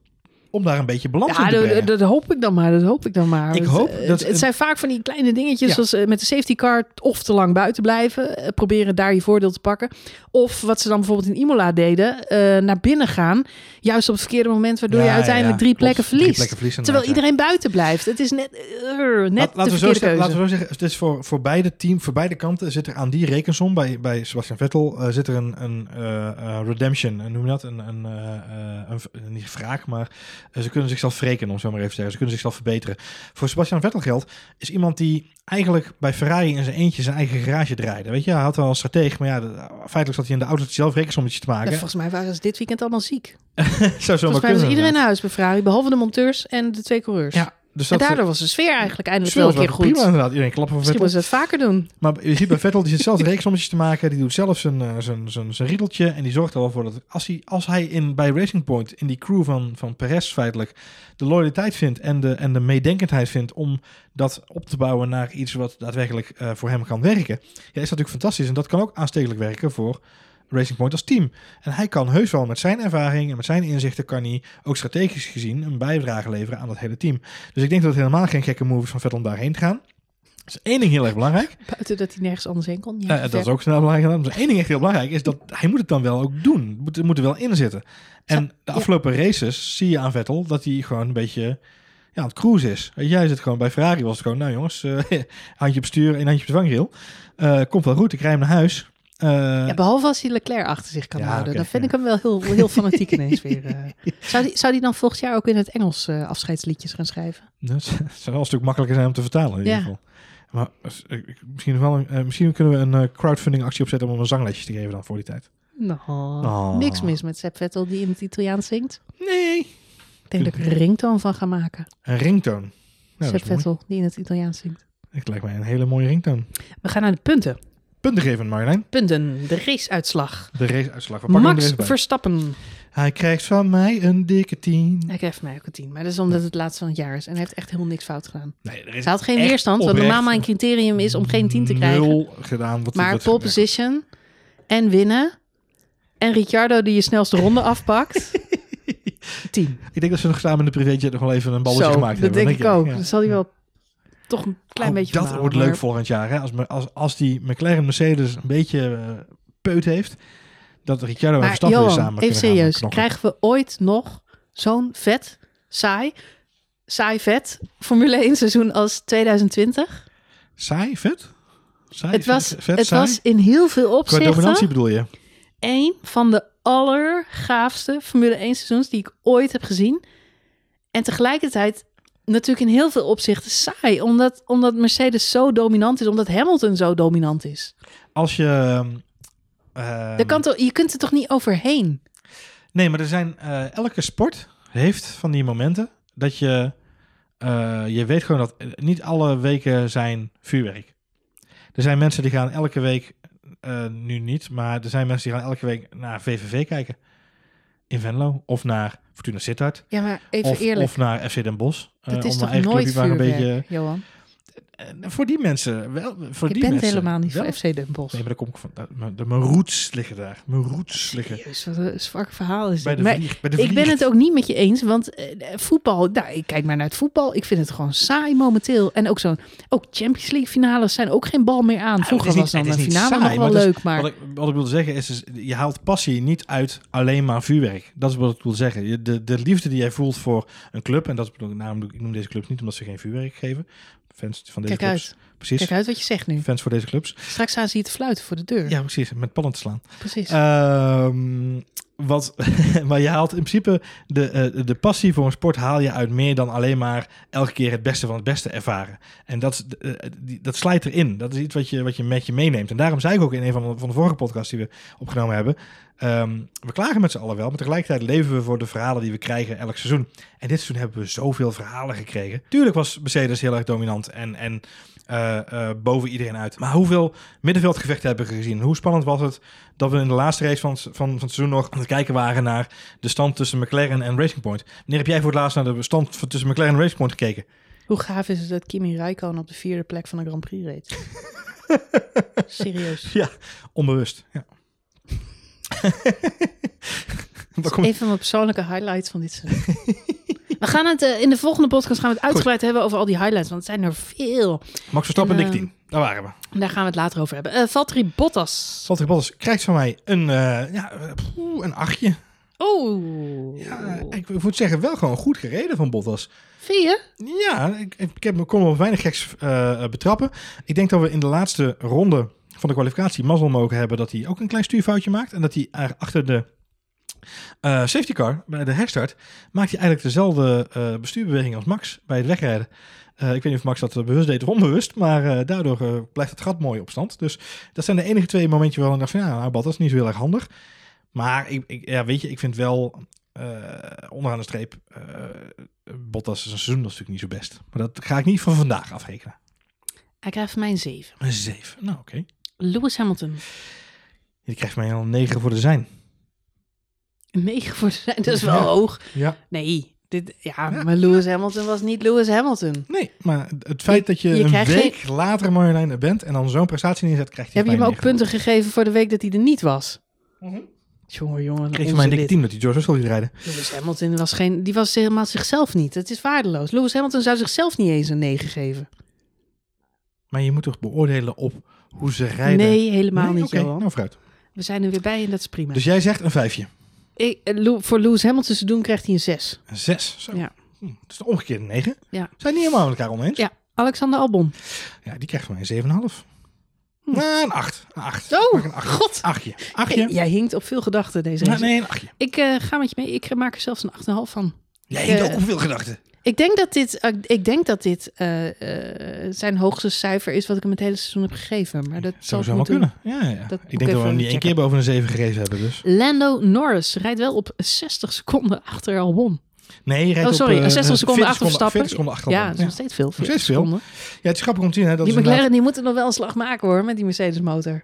Om daar een beetje balans Ja, in te dat, brengen. dat hoop ik dan maar. Dat hoop ik dan maar. Ik hoop het, dat- het zijn vaak van die kleine dingetjes, Ja. zoals eh, met de safety car of te lang buiten blijven, eh, proberen daar je voordeel te pakken, of wat ze dan bijvoorbeeld in Imola deden, eh, naar binnen gaan, juist op het verkeerde moment, waardoor Ja, je uiteindelijk drie klopt. plekken Drie verliest. plekken verliezen, Terwijl iedereen buiten blijft. Het is net, eh, net Laat- laten, we zo zeggen, laten we zo zeggen, het is voor, voor beide team, voor beide kanten zit er aan die rekensom bij, bij Sebastian Vettel eh, zit er een, een eh, eh, redemption, en noem je dat? Een, een, eh, eh, een, v- niet wraak, maar eh, ze kunnen zichzelf wreken, om zo maar even te zeggen. Ze kunnen zichzelf verbeteren. Voor Sebastian Vettel geldt, is iemand die eigenlijk bij Ferrari in zijn eentje zijn eigen garage draaide. Weet je, hij had wel een stratege, maar ja, feitelijk zat hij in de auto zelf rekensommetjes te Ja, maken. volgens mij waren ze dit weekend allemaal ziek. [laughs] Zou zo maar Volgens mij was kunnen. iedereen naar huis bij Ferrari, behalve de monteurs en de twee coureurs. Ja, dus en dat daardoor was de sfeer eigenlijk eindelijk wel een keer goed. Prima inderdaad. Iedereen klappen voor Misschien Vettel. moeten ze het vaker doen. Maar je ziet bij Vettel, die zit zelf rekensommetjes te maken. Die doet zelf zijn, eh, zijn, zijn, zijn riedeltje. En die zorgt er wel voor dat als hij, als hij in, bij Racing Point in die crew van, van Perez feitelijk de loyaliteit vindt en de, en de meedenkendheid vindt om dat op te bouwen naar iets wat daadwerkelijk eh, voor hem kan werken. Ja, is dat natuurlijk fantastisch. En dat kan ook aanstekelijk werken voor Racing Point als team. En hij kan heus wel met zijn ervaring en met zijn inzichten kan hij ook strategisch gezien een bijdrage leveren aan dat hele team. Dus ik denk dat het helemaal geen gekke move is van Vettel om daarheen te gaan. Dat is één ding heel erg belangrijk. [laughs] Buiten dat hij nergens anders heen kon. Eh, dat is ook snel belangrijk. Maar één ding echt heel belangrijk is dat hij moet het dan wel ook doen. Moet, moet er wel in zitten. En de ja. afgelopen races zie je aan Vettel dat hij gewoon een beetje ja, aan het cruise is. Weet Jij zit gewoon bij Ferrari was het gewoon, nou jongens, eh, [laughs] handje op stuur, één handje op de vangrail. Eh komt wel goed, ik rij hem naar huis. Eh, Ja, behalve als hij Leclerc achter zich kan Ja, houden. dan vind ja. ik hem wel heel, heel fanatiek [laughs] ineens weer. eh. Zou, die, zou die dan volgend jaar ook in het Engels eh, afscheidsliedjes gaan schrijven? Dat [laughs] zou wel een stuk makkelijker zijn om te vertalen in Ja. ieder geval. Maar ik- misschien, wel een, misschien kunnen we een crowdfunding actie opzetten om hem een zanglesje te geven dan voor die tijd. Nou, Oh. niks mis met Sepp Vettel die in het Italiaans zingt. Nee. Ik denk dat ik een ringtoon van ga maken. Een ringtoon. Nou, Sepp. Vettel die in het Italiaans zingt. Het lijkt mij een hele mooie ringtoon. We gaan naar de punten. Punten geven, Marjolein. Punten, de raceuitslag. De raceuitslag. We pakken Max. Verstappen. Hij krijgt van mij een dikke 10. Hij krijgt mij ook een 10. Maar dat is omdat het laatste van het jaar is. En hij heeft echt helemaal niks fout gedaan. Nee, er is Hij had geen weerstand. Wat normaal mijn criterium is om geen 10 te krijgen. Nul gedaan. Wat Maar pole position en winnen. En Ricciardo die je snelste ronde [laughs] afpakt. 10. Ik denk dat ze nog samen in de privéjet nog wel even een balletje Zo, gemaakt dat hebben. denk ik ook. Dan zal hij wel toch een klein Ook beetje Dat van wordt leuk maar- volgend jaar. Hè? Als, me- als, als die McLaren Mercedes een beetje eh, peut heeft. Dat Ricciardo en Verstappen weer samen even serieus. Krijgen we ooit nog zo'n vet, saai, saai vet Formule 1 seizoen als 2020? Saai, vet? Saai, Het was, vet, het saai? was in heel veel Qua opzichten dominantie bedoel je? een van de allergaafste Formule 1 seizoens die ik ooit heb gezien. En tegelijkertijd natuurlijk in heel veel opzichten saai. Omdat, omdat Mercedes zo dominant is. Omdat Hamilton zo dominant is. Als je... Daar kan toch, je kunt er toch niet overheen? Nee, maar er zijn... eh, elke sport heeft van die momenten dat je... eh, je weet gewoon dat eh, niet alle weken zijn vuurwerk. Er zijn mensen die gaan elke week... nu niet, maar er zijn mensen die gaan elke week naar VVV kijken. In Venlo. Of naar Fortuna Sittard. Ja, maar even Of, eerlijk. of naar FC Den Bosch. Eh, dat is om toch nooit vuurwerk, een beetje... Johan? Eh, voor die mensen wel. Voor Je die mensen helemaal niet wel. voor FC Den Bosch. Nee, maar daar kom ik van. Mijn, roots liggen daar. Mijn roots liggen. Wat een zwak verhaal is Bij dit. vlieg. Bij ik ben het ook niet met je eens, want eh, voetbal, nou, ik kijk maar naar het voetbal. Ik vind het gewoon saai momenteel. En ook zo'n, ook Champions League finales zijn ook geen bal meer aan. het Vroeger is niet- was dan het is een finale saai, nog wel maar is- leuk, maar Wat ik, wat ik wilde zeggen is, is, je haalt passie niet uit alleen maar vuurwerk. Dat is wat ik wil zeggen. De, de liefde die jij voelt voor een club, en dat ik, doe ik ik noem deze clubs niet omdat ze geen vuurwerk geven. Fans van deze kijk clubs. uit. Precies. Kijk uit wat je zegt nu. Fans voor deze clubs. Straks staan ze hier te fluiten voor de deur. Ja, precies. Met pallen te slaan. Precies. Ehm, wat, [laughs] maar je haalt in principe de, eh, de passie voor een sport haal je uit meer dan alleen maar elke keer het beste van het beste ervaren. En dat, eh, dat slijt erin. Dat is iets wat je, wat je met je meeneemt. En daarom zei ik ook in een van de, van de vorige podcasts die we opgenomen hebben. ehm, we klagen met z'n allen wel, maar tegelijkertijd leven we voor de verhalen die we krijgen elk seizoen. En dit seizoen hebben we zoveel verhalen gekregen. Tuurlijk was Mercedes heel erg dominant en, en eh, eh, boven iedereen uit. Maar hoeveel middenveldgevechten hebben we gezien? Hoe spannend was het dat we in de laatste race van, van, van het seizoen nog aan het kijken waren naar de stand tussen McLaren en Racing Point? Wanneer heb jij voor het laatst naar de stand van- tussen McLaren en Racing Point gekeken? Hoe gaaf is het dat Kimi Räikkönen op de vierde plek van de Grand Prix reed? [laughs] Serieus. Ja, onbewust. Ja. [laughs] Waar kom- Even mijn persoonlijke highlights van dit seizoen. [laughs] We gaan het eh, in de volgende podcast gaan we het uitgebreid hebben over al die highlights, want het zijn er veel. Max Verstappen, En, dik eh, 10. Daar waren we. Daar gaan we het later over hebben. Eh Valtteri Bottas. Valtteri Bottas krijgt van mij een, ja, poeh, een achtje. Oh. Ja, ik moet zeggen, wel gewoon goed gereden van Bottas. Vind je? Ja, ik, ik heb me kon me weinig geks betrappen. Ik denk dat we in de laatste ronde van de kwalificatie mazzel mogen hebben dat hij ook een klein stuurfoutje maakt. En dat hij er achter de eh, safety car, bij de herstart, maakt hij eigenlijk dezelfde eh, bestuurbeweging als Max bij het wegrijden. Eh, ik weet niet of Max dat bewust deed of onbewust, maar daardoor blijft het gat mooi op stand. Dus dat zijn de enige twee momentjes waar ik dacht van ja, nou, Bottas is niet zo heel erg handig. Maar ik, ik, ja, weet je, ik vind wel onderaan de streep, Bottas is een seizoen dat is natuurlijk niet zo best. Maar dat ga ik niet van vandaag afrekenen. Hij krijgt van mij een 7. Een 7. Nou, oké. Lewis Hamilton. Je krijgt mij al een 9 voor de zijn. Een 9 voor zijn. Dat is wel Ja. hoog. Ja. Nee. Dit, ja, maar Lewis Hamilton was niet Lewis Hamilton. Nee, maar het feit dat je, je een krijgt week later Marjolein er bent en dan zo'n prestatie neerzet, krijg je Heb je hem ook een 9. punten gegeven voor de week dat hij er niet was? Mhm. Jongen, jongen. Kreeg van onze mij een dikke team dat hij George Russell liet rijden. Lewis Hamilton was, geen, die was helemaal zichzelf niet. Het is waardeloos. Lewis Hamilton zou zichzelf niet eens een 9 geven. Maar je moet toch beoordelen op hoe ze rijden? Nee, helemaal Nee? niet, Oké, Johan. nou vooruit. We zijn er weer bij en dat is prima. Dus jij zegt een vijfje. Ik, eh, voor Lewis Hamilton te doen krijgt hij een 6. Een zes. Zo. Ja. Hm, dat is de omgekeerde negen. Ja. Zijn niet helemaal met elkaar oneens? Ja. Alexander Albon. Ja, die krijgt van mij een 7,5. Hm. Nou, een 8. Een 8. Oh, een 8. god. Achtje. Achtje. Hey, jij hinkt op veel gedachten deze race. nee, een achtje. Ik eh, ga met je mee. Ik maak er zelfs een 8,5 van. Jij Ik, hebt eh, ook hoeveel gedachten. Ik denk dat dit, eh, ik denk dat dit eh, eh, zijn hoogste cijfer is wat ik hem het hele seizoen heb gegeven. Maar dat Zou zo kunnen. Ja, ja. Dat ik denk dat we hem niet één keer boven een 7 gegeven hebben. Dus. Lando Norris rijdt wel op 60 seconden achter Albon. Nee, je rijdt Oh, sorry, op, eh, 60 seconden 40 achter Verstappen. 40 seconden achter Ja, dat is nog steeds veel. 40 steeds veel. Ja, het is grappig om te zien. Hè, dat Die inderdaad- McLaren die moeten nog wel een slag maken hoor, met die Mercedes motor.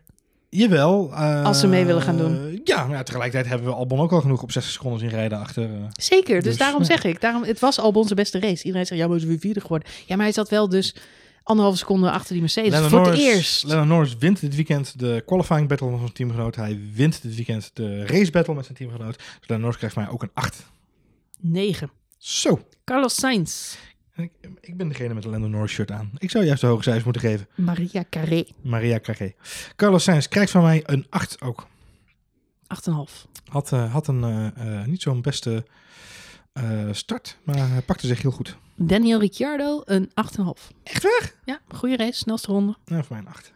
Jawel. eh, Als ze mee willen gaan doen. Ja, maar ja, tegelijkertijd hebben we Albon ook al genoeg op 60 seconden zien rijden achter. eh, Zeker, dus, Dus, daarom ja. zeg ik. Daarom, het was Albon zijn beste race. Iedereen zegt, ja, maar is weer vierde geworden. Ja, maar hij zat wel dus anderhalve seconde achter die Mercedes. Lennon voor het Norris- eerst. Lennon Norris wint dit weekend de qualifying battle met zijn teamgenoot. Hij wint dit weekend de race battle met zijn teamgenoot. Dus Lennon Norris krijgt mij ook een 8. 9. Zo. Carlos Sainz. Ik, ik ben degene met een Lennon Norris shirt aan. Ik zou juist de hoge cijfers moeten geven. Maria Carré. 8,5. Maria Carré. Carlos Sainz krijgt van mij een 8 ook. Had, eh, had een eh, eh, niet zo'n beste start, maar hij pakte zich heel goed. Daniel Ricciardo, een 8,5. Echt waar? Ja, goede race, snelste ronde. Nou, voor mij een 8.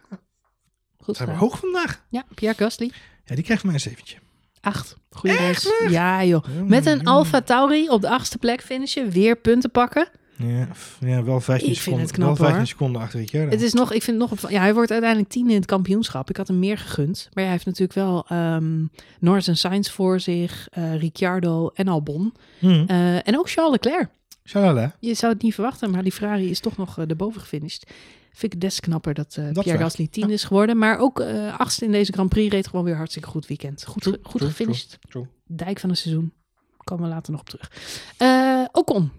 Goed Zijn we hoog vandaag? Ja, Pierre Gasly. Ja, die krijgt van mij een 7. 8. Goede race. Ja joh. Met een Alfa Tauri op de achtste plek finishen, weer punten pakken. Ja, ja wel 15 Ik vind seconden. knap, wel 15 hoor. seconden achter Ricciardo. Het is nog, ik vind het nog, ja, hij wordt uiteindelijk tiende in het kampioenschap. Ik had hem meer gegund. Maar hij heeft natuurlijk wel ehm Norris en Sainz voor zich, eh, Ricciardo en Albon. Hmm. Eh, en ook Charles Leclerc. Shalala. Je zou het niet verwachten, maar die Ferrari is toch nog eh, erboven gefinished. Vind ik des knapper dat Dat Pierre. Gasly tiende is geworden. Maar ook achtste in deze Grand Prix reed gewoon weer hartstikke goed weekend. Goed, True, goed true, gefinished. true. Dijk van het seizoen. Komen we later nog op terug. Eh Ocon.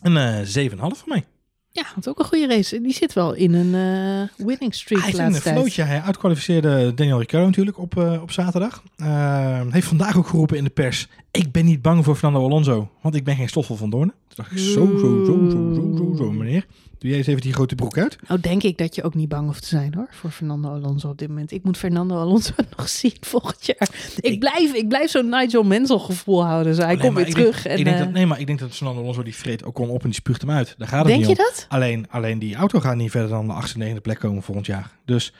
Een eh 7,5 voor mij. Ja, had ook een goede race. Die zit wel in een eh, winning streak Hij een flootje. Hij uitkwalificeerde Daniel Ricciardo natuurlijk op, eh, op zaterdag. Eh, heeft vandaag ook geroepen in de pers. Ik ben niet bang voor Fernando Alonso, want ik ben geen Stoffel van Doornen. Toen dacht ik, zo, zo, zo, zo, zo, zo, zo, meneer. Doe jij eens even die grote broek uit. Nou, denk ik dat je ook niet bang hoeft te zijn hoor, voor Fernando Alonso op dit moment. Ik moet Fernando Alonso [laughs] nog zien volgend jaar. Ik, Ik- blijf, ik blijf zo'n Nigel Mansell gevoel houden. Hij Nee, komt weer denk- terug. en, ik denk eh, dat, nee, maar ik denk dat Fernando Alonso die vreet ook gewoon op en die spuugt hem uit. Daar gaat het denk niet je om. dat? Alleen, alleen die auto gaat niet verder dan de achtste, negende plek komen volgend jaar. Dus,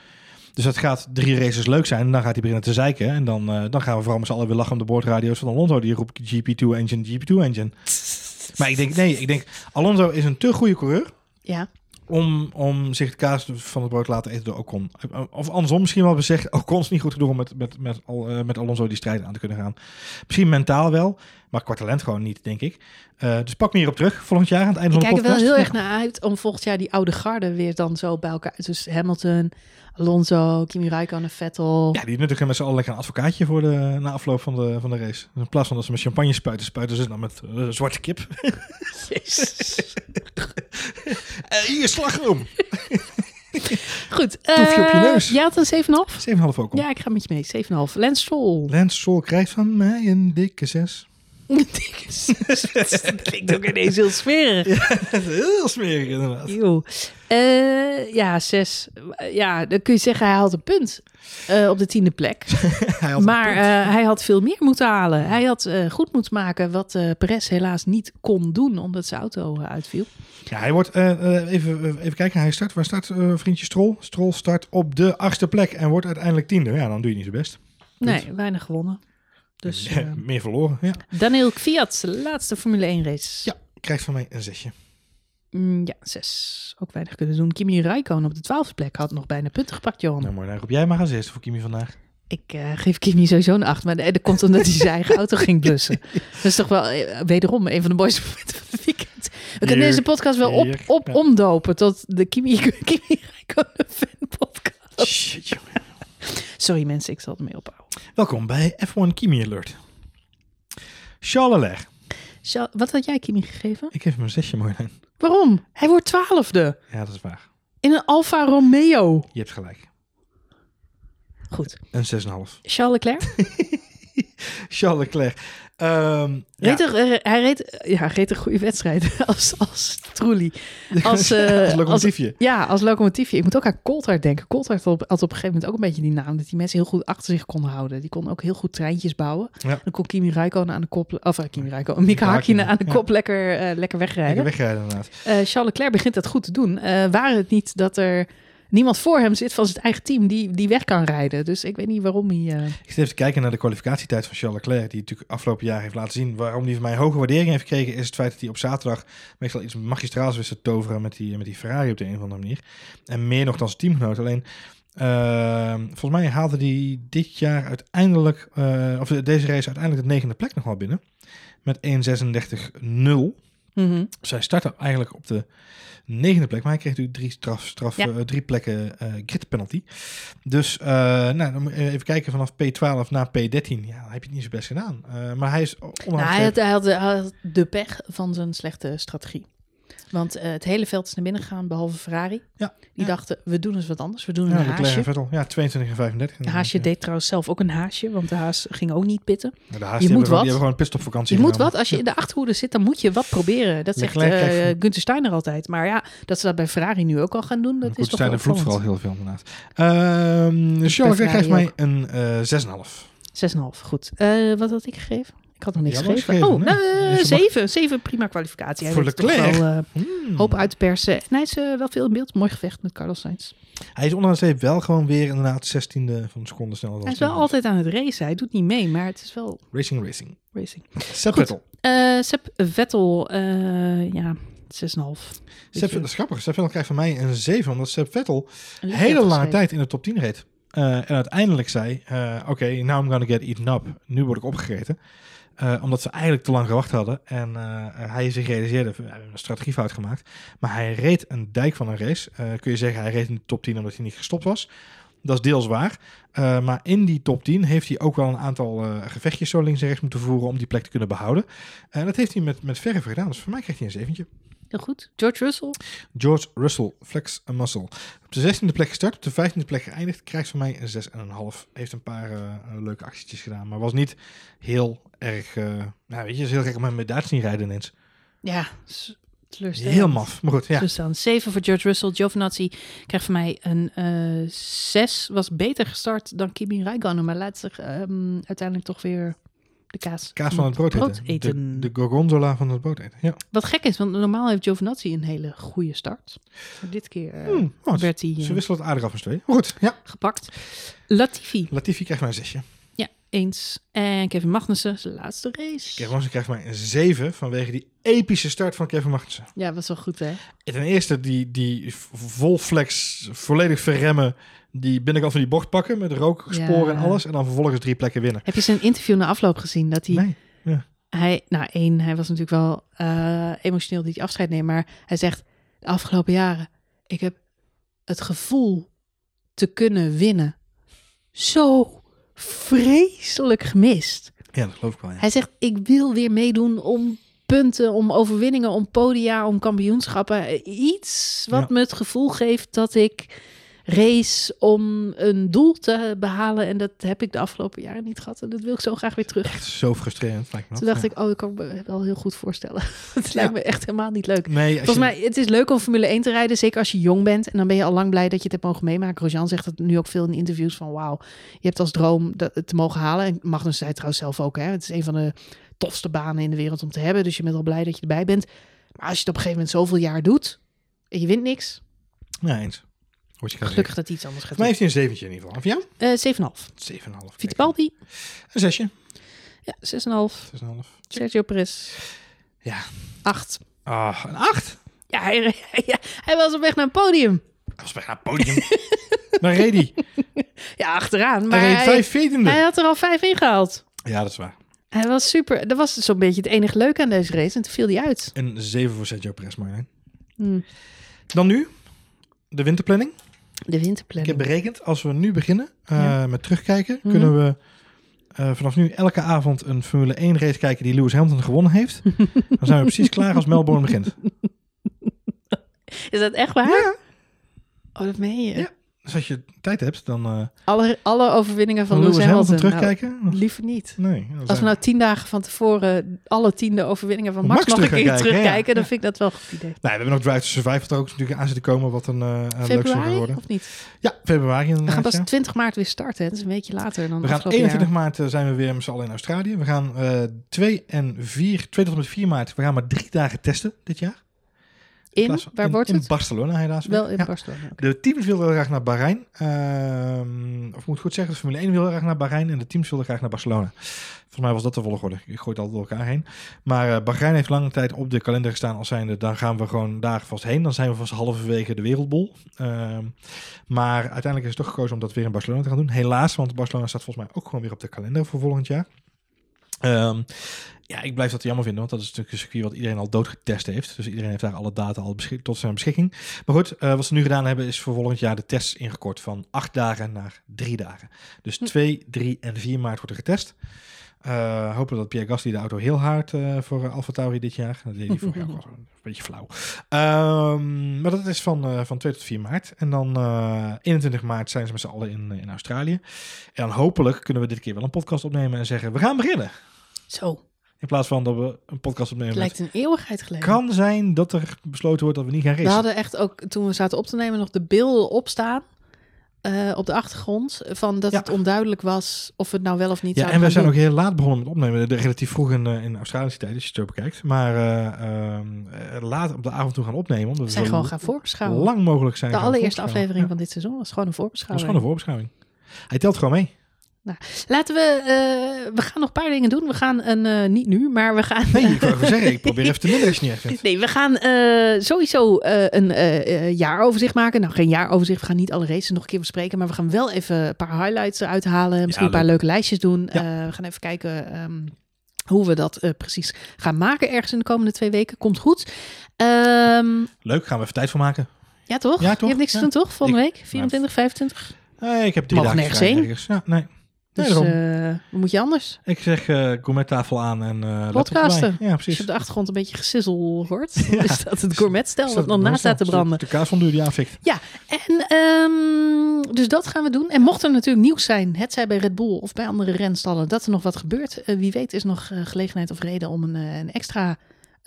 dus dat gaat drie races leuk zijn. En dan gaat hij beginnen te zeiken. En dan, eh, dan gaan we vooral met z'n allen weer lachen om de boordradio's van Alonso. Die roept GP2 engine, GP2 engine. Maar ik denk, nee, ik denk Alonso is een te goede coureur. Ja. Om, om zich het kaas van het brood te laten eten door Ocon. Of andersom misschien wel gezegd, [laughs] Ocon is niet goed genoeg om met, met, met, Al- eh, met Alonso die strijd aan te kunnen gaan. Misschien mentaal wel, maar qua talent gewoon niet, denk ik. Eh, dus pak me hierop terug volgend jaar aan het einde Ik van de kijk er podcast. wel heel erg naar uit om volgend jaar die oude garde weer dan zo bij elkaar. Dus Hamilton, Alonso, Kimi Räikkönen, Vettel. Ja, die nuttigen met z'n allen lekker een advocaatje voor de na afloop van de, van de race. Dus in plaats van dat ze met champagne spuiten, spuiten ze dan met eh, zwarte kip. Jezus. [laughs] Eh, hier, slagroom. [laughs] Goed. Toefje op je eh, neus. Jij had een 7,5? 7,5 ook al. Ja, ik ga met je mee. 7,5. Lance Stroll. Lance Stroll krijgt van mij een dikke 6. Dat [laughs] klinkt ook ineens heel smerig. [laughs] Heel smerig inderdaad. Eeuw. Eh, ja, zes. Ja, dan kun je zeggen hij had een punt eh, op de tiende plek. [laughs] Hij Maar eh, hij had veel meer moeten halen. Hij had goed moeten maken wat Perez helaas niet kon doen omdat zijn auto uitviel. Ja, hij wordt, even, even kijken, hij start, waar start vriendje Strol? Strol start op de achtste plek en wordt uiteindelijk tiende. Ja, dan doe je niet zo best. Nee, weinig gewonnen. Dus eh, [laughs] Meer verloren, ja. Daniel Kvyat, laatste Formule 1 race. Ja, krijgt van mij een zesje. Mm, ja, zes. Ook weinig kunnen doen. Kimi Räikkönen op de twaalfde plek had nog bijna punten gepakt, Johan. Nou mooi, dan roep jij maar als eerste voor Kimi vandaag. Ik eh, geef Kimi sowieso een acht, maar eh, dat komt omdat hij zijn eigen auto [laughs] ging blussen. Dat is toch wel eh, wederom een van de mooiste momenten van het weekend. We kunnen deze podcast wel op, op ja. omdopen tot de Kimi, [laughs] Kimi Räikkönen fan podcast. Shit, jongen. Sorry mensen, ik zal het mee ophouden. Welkom bij F1 Kimi Alert. Charles Leclerc. Wat had jij Kimi gegeven? Ik geef hem een zesje, Marjolein. Waarom? Hij wordt twaalfde Ja, dat is waar. in een Alfa Romeo. Je hebt gelijk. Goed. Een 6,5. Charles Leclerc? [laughs] Charles Leclerc. Ehm ja, toch, eh, hij, reed, ja, hij reed een goede wedstrijd [laughs] als, als. [laughs] Als, eh, als locomotiefje. Ja, als locomotiefje. Ik moet ook aan Coulthard denken. Coulthard had op, had op een gegeven moment ook een beetje die naam. Dat die mensen heel goed achter zich konden houden. Die kon ook heel goed treintjes bouwen. Ja. Dan kon Kimi Räikkönen aan de kop... Of eh, Kimi Räikkönen, Mika Hakkinen aan de ja. kop lekker, eh, lekker wegrijden. Lekker wegrijden inderdaad. Eh, Charles Leclerc begint dat goed te doen. Eh waren het niet dat er niemand voor hem zit van zijn eigen team die, die weg kan rijden. Dus ik weet niet waarom hij... eh, Ik zit even te kijken naar de kwalificatietijd van Charles Leclerc. Die natuurlijk afgelopen jaar heeft laten zien. Waarom hij van mij hoge waardering heeft gekregen. Is het feit dat hij op zaterdag meestal iets magistraals wist te toveren. Met die, met die Ferrari op de een of andere manier. En meer nog dan zijn teamgenoot. Alleen. ehm, volgens mij haalde hij dit jaar uiteindelijk. eh, of deze race uiteindelijk de negende plek nog wel binnen. Met 1.36.0. mhm. Zij startte eigenlijk op de negende plek, maar hij kreeg natuurlijk drie, straf, straf, Ja. eh, drie plekken eh grid penalty. Dus eh, nou, dan even kijken vanaf P12 naar P13. Ja, heb je het niet zo best gedaan. Maar hij is. Nou, hij, had, hij, had, hij had de pech van zijn slechte strategie. Want eh, het hele veld is naar binnen gegaan, behalve Ferrari. Ja, Die ja. dachten, we doen eens wat anders. We doen ja, een en haasje. Vettel. Ja, 22 en 35. De haasje deed trouwens zelf ook een haasje, want de haas ging ook niet pitten. Ja, de haas, je die moet hebben, wat. Die hebben gewoon een Je moet wat, als je in de achterhoede zit, dan moet je wat proberen. Dat zegt van- Gunther Steiner altijd. Maar ja, dat ze dat bij Ferrari nu ook al gaan doen, dat Goed, is toch Steiner vloekt vooral heel veel inderdaad. Ehm Charles geeft mij een eh 6,5. 6,5, goed. Eh, wat had ik gegeven? Ik had nog niks Ja, gegeven. Oh, nou, Dus je mag- 7. 7 prima kwalificatie. Hij Voor Leclerc? Wel, eh, Hmm. hoop uit te persen. En hij is eh, wel veel in beeld. Mooi gevecht met Carlos Sainz. Hij is onder de streep wel gewoon weer inderdaad 16e van de seconde sneller Hij is wel altijd aan het racen. Hij doet niet mee, maar het is wel Racing Racing. racing. Seb. Vettel. Seb Vettel, ja, 6,5. Seb, dat is grappig. Seb Vettel krijgt van mij een 7, omdat Seb Vettel Een hele lange tijd in de top 10 reed. En uiteindelijk zei, eh, oké, now I'm gonna get eaten up. Nu word ik opgegeten. Eh, omdat ze eigenlijk te lang gewacht hadden. En eh, hij zich realiseerde, we hebben een strategiefout gemaakt. Maar hij reed een dijk van een race. Eh, kun je zeggen, hij reed in de top 10 omdat hij niet gestopt was. Dat is deels waar. Eh, maar in die top 10 heeft hij ook wel een aantal eh, gevechtjes zo links en rechts moeten voeren om die plek te kunnen behouden. En dat heeft hij met, met verve gedaan. Dus voor mij krijgt hij een zeventje. Heel goed. George Russell. George Russell, Flex a Muscle. Op de 16e plek gestart, op de 15e plek geëindigd. Krijgt van mij een 6,5. Heeft een paar eh, leuke actietjes gedaan. Maar was niet heel erg... eh, nou weet je, het is heel gek om hem met Duits niet rijden ineens. Ja, teleurstellend. Heel maf. Maar goed, ja. Dus dan 7 voor George Russell. Giovinazzi krijgt van mij een eh 6. Was beter gestart dan Kimi Räikkönen. Maar laat zich ehm, uiteindelijk toch weer de kaas, Kaas van het brood, eten. eten. De, de gorgonzola van het brood eten. Ja. Wat gek is, want normaal heeft Giovinazzi een hele goede start. Maar dit keer eh, Hmm, oh, werd hij eh, Ze wisselen het aardig af van twee. Maar goed, ja. gepakt. Latifi, Latifi krijgt mij een zesje. Ja, eens. En Kevin Magnussen, zijn laatste race. Kevin Magnussen krijgt mij een zeven vanwege die epische start van Kevin Magnussen. Ja, was wel goed, hè? Ten eerste die, die vol flex, volledig verremmen, die binnenkant van die bocht pakken met rooksporen en Ja. alles. En dan vervolgens drie plekken winnen. Heb je zijn interview na afloop gezien? Dat hij Nee. Hij, nou één, hij was natuurlijk wel eh, emotioneel dat hij afscheid neemt. Maar hij zegt, de afgelopen jaren, ik heb het gevoel te kunnen winnen zo vreselijk gemist. Ja, dat geloof ik wel. Ja. Hij zegt, ik wil weer meedoen om punten, om overwinningen, om podia, om kampioenschappen. Iets wat Ja. me het gevoel geeft dat ik race om een doel te behalen. En dat heb ik de afgelopen jaren niet gehad. En dat wil ik zo graag weer terug. Echt zo frustrerend. Lijkt me Toen dacht Ja. ik, oh, ik kan me wel heel goed voorstellen. [laughs] Het lijkt me echt helemaal niet leuk. Nee, Volgens je- mij, het is leuk om Formule 1 te rijden. Zeker als je jong bent. En dan ben je al lang blij dat je het hebt mogen meemaken. Grosjean zegt het nu ook veel in interviews van... wauw, je hebt als droom dat het te mogen halen. En Magnus zei trouwens zelf ook. Hè, het is een van de tofste banen in de wereld om te hebben. Dus je bent al blij dat je erbij bent. Maar als je het op een gegeven moment zoveel jaar doet... en je wint niks... Ja, eens. Gelukkig dat hij iets anders gaat doen. heeft hij een zeventje in ieder geval. En voor jou? Eh 7,5. 7,5. Fittipaldi? Een zesje. Ja, 6,5. 6,5. Sergio Perez? Ja. 8. Ah, een acht. Ja, hij, [laughs] ja, hij was op weg naar het podium. Dat was bijna het podium. [laughs] Daar reed hij. Ja, achteraan. Maar Hij hij, vijf hij had er al vijf ingehaald. Ja, dat is waar. Hij was super. Dat was zo'n beetje het enige leuke aan deze race. En toen viel hij uit. Een 7 voor Sergio Perez, Marjolein. Hmm. Dan nu, de winterplanning. De Ik winterplanning. heb berekend, als we nu beginnen eh, Ja. met terugkijken, Mhm. kunnen we eh, vanaf nu elke avond een Formule 1 race kijken die Lewis Hamilton gewonnen heeft. [laughs] Dan zijn we precies klaar als Melbourne begint. [laughs] Is dat echt waar? Ja. Oh, dat meen je. Ja. Dus als je tijd hebt, dan eh Alle, alle overwinningen van van Lewis Lewis Hamilton. Hamilton Nou, terugkijken. liever niet. nee. Als we nou tien dagen van tevoren alle tiende overwinningen van Max, Max nog een keer terugkijken, ja. dan vind ik dat wel een goed idee. Nou, we hebben nog Drive to Survive, wat er ook natuurlijk aan zit te komen, wat een, gaan Februari worden. of niet? Ja, februari We gaan pas ja. 20 maart weer starten. hè. Dat is een weekje later dan We gaan afgelopen 21 jaar. maart eh, zijn we weer met z'n allen in Australië. We gaan eh 2 en 4, 2 tot en met 4 maart, we gaan maar drie dagen testen dit jaar. In? plaats Waar in, wordt in het? Barcelona helaas. Wel in Ja. Barcelona. oké. De teams wilden graag naar Bahrein. Ehm, of ik moet goed zeggen, de Formule 1 wilde graag naar Bahrein en de teams wilden graag naar Barcelona. Volgens mij was dat de volgorde. Ik gooi het altijd door elkaar heen. Maar eh, Bahrein heeft lange tijd op de kalender gestaan als zijnde, dan gaan we gewoon daar vast heen. Dan zijn we vast halverwege de wereldbol. Ehm, maar uiteindelijk is het toch gekozen om dat weer in Barcelona te gaan doen. Helaas, want Barcelona staat volgens mij ook gewoon weer op de kalender voor volgend jaar. Ehm, ja, ik blijf dat jammer vinden, want dat is natuurlijk een circuit wat iedereen al doodgetest heeft. Dus iedereen heeft daar alle data al beschik- tot zijn beschikking. Maar goed, eh, wat ze nu gedaan hebben is voor volgend jaar de tests ingekort van acht dagen naar drie dagen. Dus Hm. 2, 3 en 4 maart wordt er getest. Eh, hopen dat Pierre Gasly de auto heel hard eh voor uh, Alfa Tauri dit jaar. Dat deed hij vorig jaar wel [laughs] een beetje flauw. Ehm, maar dat is van, van 2 tot 4 maart. En dan eh 21 maart zijn ze met z'n allen in, in Australië. En dan hopelijk kunnen we dit keer wel een podcast opnemen en zeggen we gaan beginnen. Zo, In plaats van dat we een podcast opnemen. het lijkt een eeuwigheid geleden. kan zijn dat er besloten wordt dat we niet gaan We racen. hadden echt ook, toen we zaten op te nemen, nog de beelden opstaan. eh, op de achtergrond. Van dat Ja. het onduidelijk was of we het nou wel of niet Ja, en we zijn doen. ook heel laat begonnen met opnemen. De- Relatief vroeg in, eh, in Australische tijd, als je het zo bekijkt. Maar eh, ehm, eh, laat op de avond toe gaan opnemen. Omdat We we zijn gewoon gaan voorbeschouwen. lang mogelijk zijn de allereerste aflevering Ja, van dit seizoen was gewoon een dat was voorbeschouwing. gewoon een voorbeschouwing. Hij telt gewoon mee. Laten we, eh, we gaan nog een paar dingen doen. We gaan een, eh, niet nu, maar we gaan... Nee, ik wou zeggen, ik probeer [laughs] even te midden als je niet echt. Nee, we gaan eh, sowieso eh, een eh, eh, jaaroverzicht maken. Nou, geen jaaroverzicht. We gaan niet alle races nog een keer bespreken. Maar we gaan wel even een paar highlights eruit halen. Misschien een paar leuk. leuke lijstjes doen. Ja. Eh, we gaan even kijken ehm, hoe we dat eh, precies gaan maken ergens in de komende twee weken. Komt goed. Ehm, Leuk, gaan we even tijd voor maken. ja, toch? Ja, toch? Je hebt niks Ja. te doen, toch? Volgende Ik- week? 24, 25? Nee, ik heb drie Mogen dagen nergens vrij heen. ergens. Ja, nee. Dus eh, wat moet je anders? Ik zeg eh gourmettafel aan en laptop Podcasten. Ja, Als precies. je op de achtergrond een beetje gesissel hoort, [laughs] Ja. is dat het gourmetstel dat- nog naast staat te branden. De kaasfondue die aanfikt. En ehm, dus dat gaan we doen. En mocht er natuurlijk nieuws zijn, het zij bij Red Bull of bij andere renstallen, dat er nog wat gebeurt. wie weet is nog gelegenheid of reden om een, een extra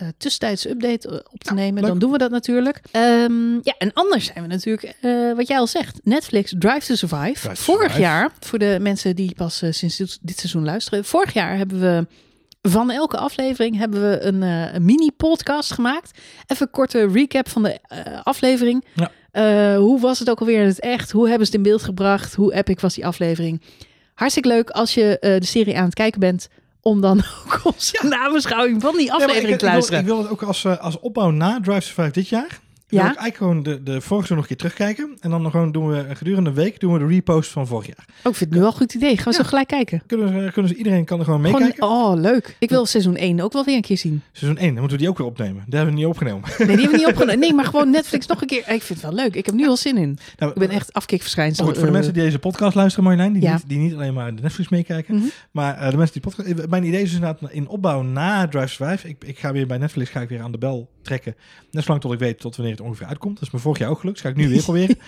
eh tussentijdse update eh, op te Ja, nemen. leuk. Dan doen we dat natuurlijk. Ehm, ja, en anders zijn we natuurlijk, eh, wat jij al zegt, Netflix Drive to Survive. Drive to vorig Survive. jaar, voor de mensen die pas sinds dit, dit seizoen luisteren. Vorig jaar hebben we van elke aflevering hebben we een, een mini-podcast gemaakt. Even een korte recap van de aflevering. Ja. Hoe was het ook alweer in het echt? Hoe hebben ze het in beeld gebracht? Hoe epic was die aflevering? Hartstikke leuk als je de serie aan het kijken bent. Om dan [laughs] ook onze nabeschouwing van die Ja, aflevering ik, te ik, wil, luisteren. ik wil het ook als, eh, als opbouw na Drive Survive dit jaar. Ja? Wil ik eigenlijk gewoon de, de vorige seizoen nog een keer terugkijken. En dan nog gewoon doen we gedurende een week doen we de repost van vorig jaar. Oh, ik vind het nu wel een goed idee. Gaan we Ja. zo gelijk kijken. Kunnen ze, kunnen ze, iedereen kan er gewoon meekijken. oh, leuk. Ik wil seizoen 1 ook wel weer een keer zien. Seizoen 1, dan moeten we die ook weer opnemen. Daar hebben we niet opgenomen. Nee, die hebben we niet [laughs] opgenomen. Nee, maar gewoon Netflix nog een keer. Ik vind het wel leuk. Ik heb nu al zin in. Nou, Ik ben echt afkikverschijnsel. Goed, voor de eh, mensen die deze podcast luisteren, Marjolein, die, Ja. niet, die niet alleen maar de Netflix meekijken, Mhm. maar eh, de mensen die podcast... Mijn idee is dus inderdaad in opbouw na Drive to Survive. Ik, ik ga weer bij Netflix ga ik weer aan de bel trekken. Net zolang tot ik weet tot wanneer het ongeveer uitkomt. Dat is me vorig jaar ook gelukt. Dus ga ik nu weer [laughs] proberen.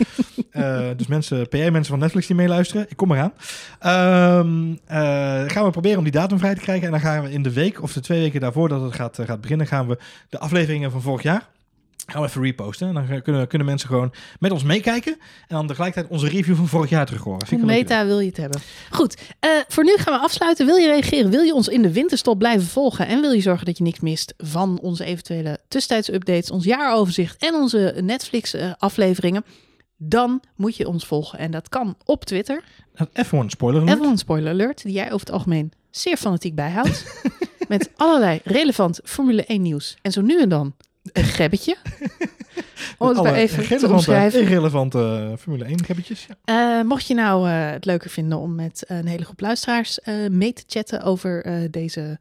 Eh, dus mensen, PR-mensen van Netflix die meeluisteren, ik kom eraan. Eh, gaan we proberen om die datum vrij te krijgen. En dan gaan we in de week of de twee weken daarvoor dat het gaat, eh, gaat beginnen, gaan we de afleveringen van vorig jaar gaan we even reposten. En dan kunnen, kunnen mensen gewoon met ons meekijken. En dan tegelijkertijd onze review van vorig jaar terug horen. Hoe meta wil je het hebben? Goed, uh, voor nu gaan we afsluiten. Wil je reageren? Wil je ons in de winterstop blijven volgen? En wil je zorgen dat je niks mist van onze eventuele tussentijdsupdates, ons jaaroverzicht en onze Netflix-afleveringen? dan moet je ons volgen. En dat kan op Twitter. Even een spoiler alert. Even een spoiler alert, die jij over het algemeen zeer fanatiek bijhoudt. [laughs] met allerlei relevant Formule 1 nieuws. En zo nu en dan een gebbetje. [laughs] Om het maar even te omschrijven. Irrelevante uh, Formule 1 gebbetjes. Ja. Uh, mocht je nou uh, het leuker vinden om met een hele groep luisteraars mee te chatten over deze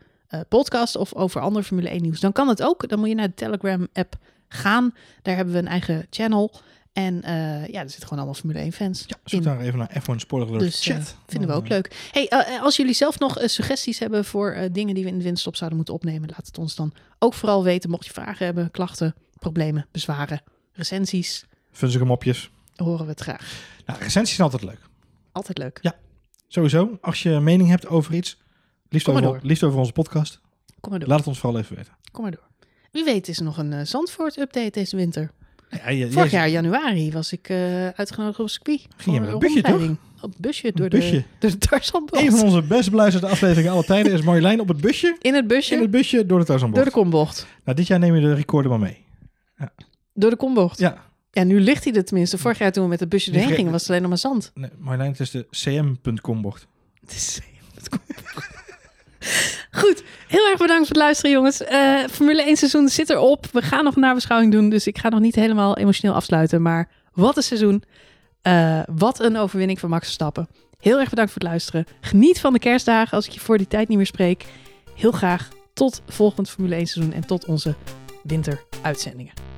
podcast of over andere Formule 1 nieuws, dan kan het ook. Dan moet je naar de Telegram app gaan. Daar hebben we een eigen channel. En uh, ja, er zitten gewoon allemaal Formule 1 fans. Ja, zoek daar even naar F1 Spoiler Alert dus, chat. Uh, vinden we ook leuk. Hey, uh, als jullie zelf nog suggesties hebben voor dingen die we in de winterstop zouden moeten opnemen, laat het ons dan ook vooral weten. Mocht je vragen hebben, klachten, problemen, bezwaren, recensies. Vunzige mopjes. Horen we het graag. Nou, recensies zijn altijd leuk. Altijd leuk. Ja, sowieso. Als je een mening hebt over iets, liefst, Kom maar over, door. liefst over onze podcast, Kom maar door. laat het ons vooral even weten. Kom maar door. Wie weet is er nog een Zandvoort-update deze winter. Ja, Vorig jaar januari was ik eh, uitgenodigd op circuit. Ging je met een busje, toch? Op het busje door, busje. De, door de Tarzanbocht. Een van onze best beluisterde afleveringen alle tijden is Marjolein op het busje. In het busje, In het busje door de Tarzanbocht. door de kombocht. Nou, dit jaar neem je de recorder maar mee. Door de kombocht. Ja, Ja, nu ligt hij er tenminste. Vorig jaar toen we met het busje erheen gingen, was het alleen nog maar zand. nee, Marjolein, het is de cm.com bocht. Het is Goed, heel erg bedankt voor het luisteren, jongens. Eh, Formule 1 seizoen zit erop. We gaan nog een nabeschouwing doen, dus ik ga nog niet helemaal emotioneel afsluiten. Maar wat een seizoen. Eh, wat een overwinning van Max Verstappen. Heel erg bedankt voor het luisteren. Geniet van de kerstdagen als ik je voor die tijd niet meer spreek. Heel graag tot volgend Formule 1 seizoen en tot onze winteruitzendingen.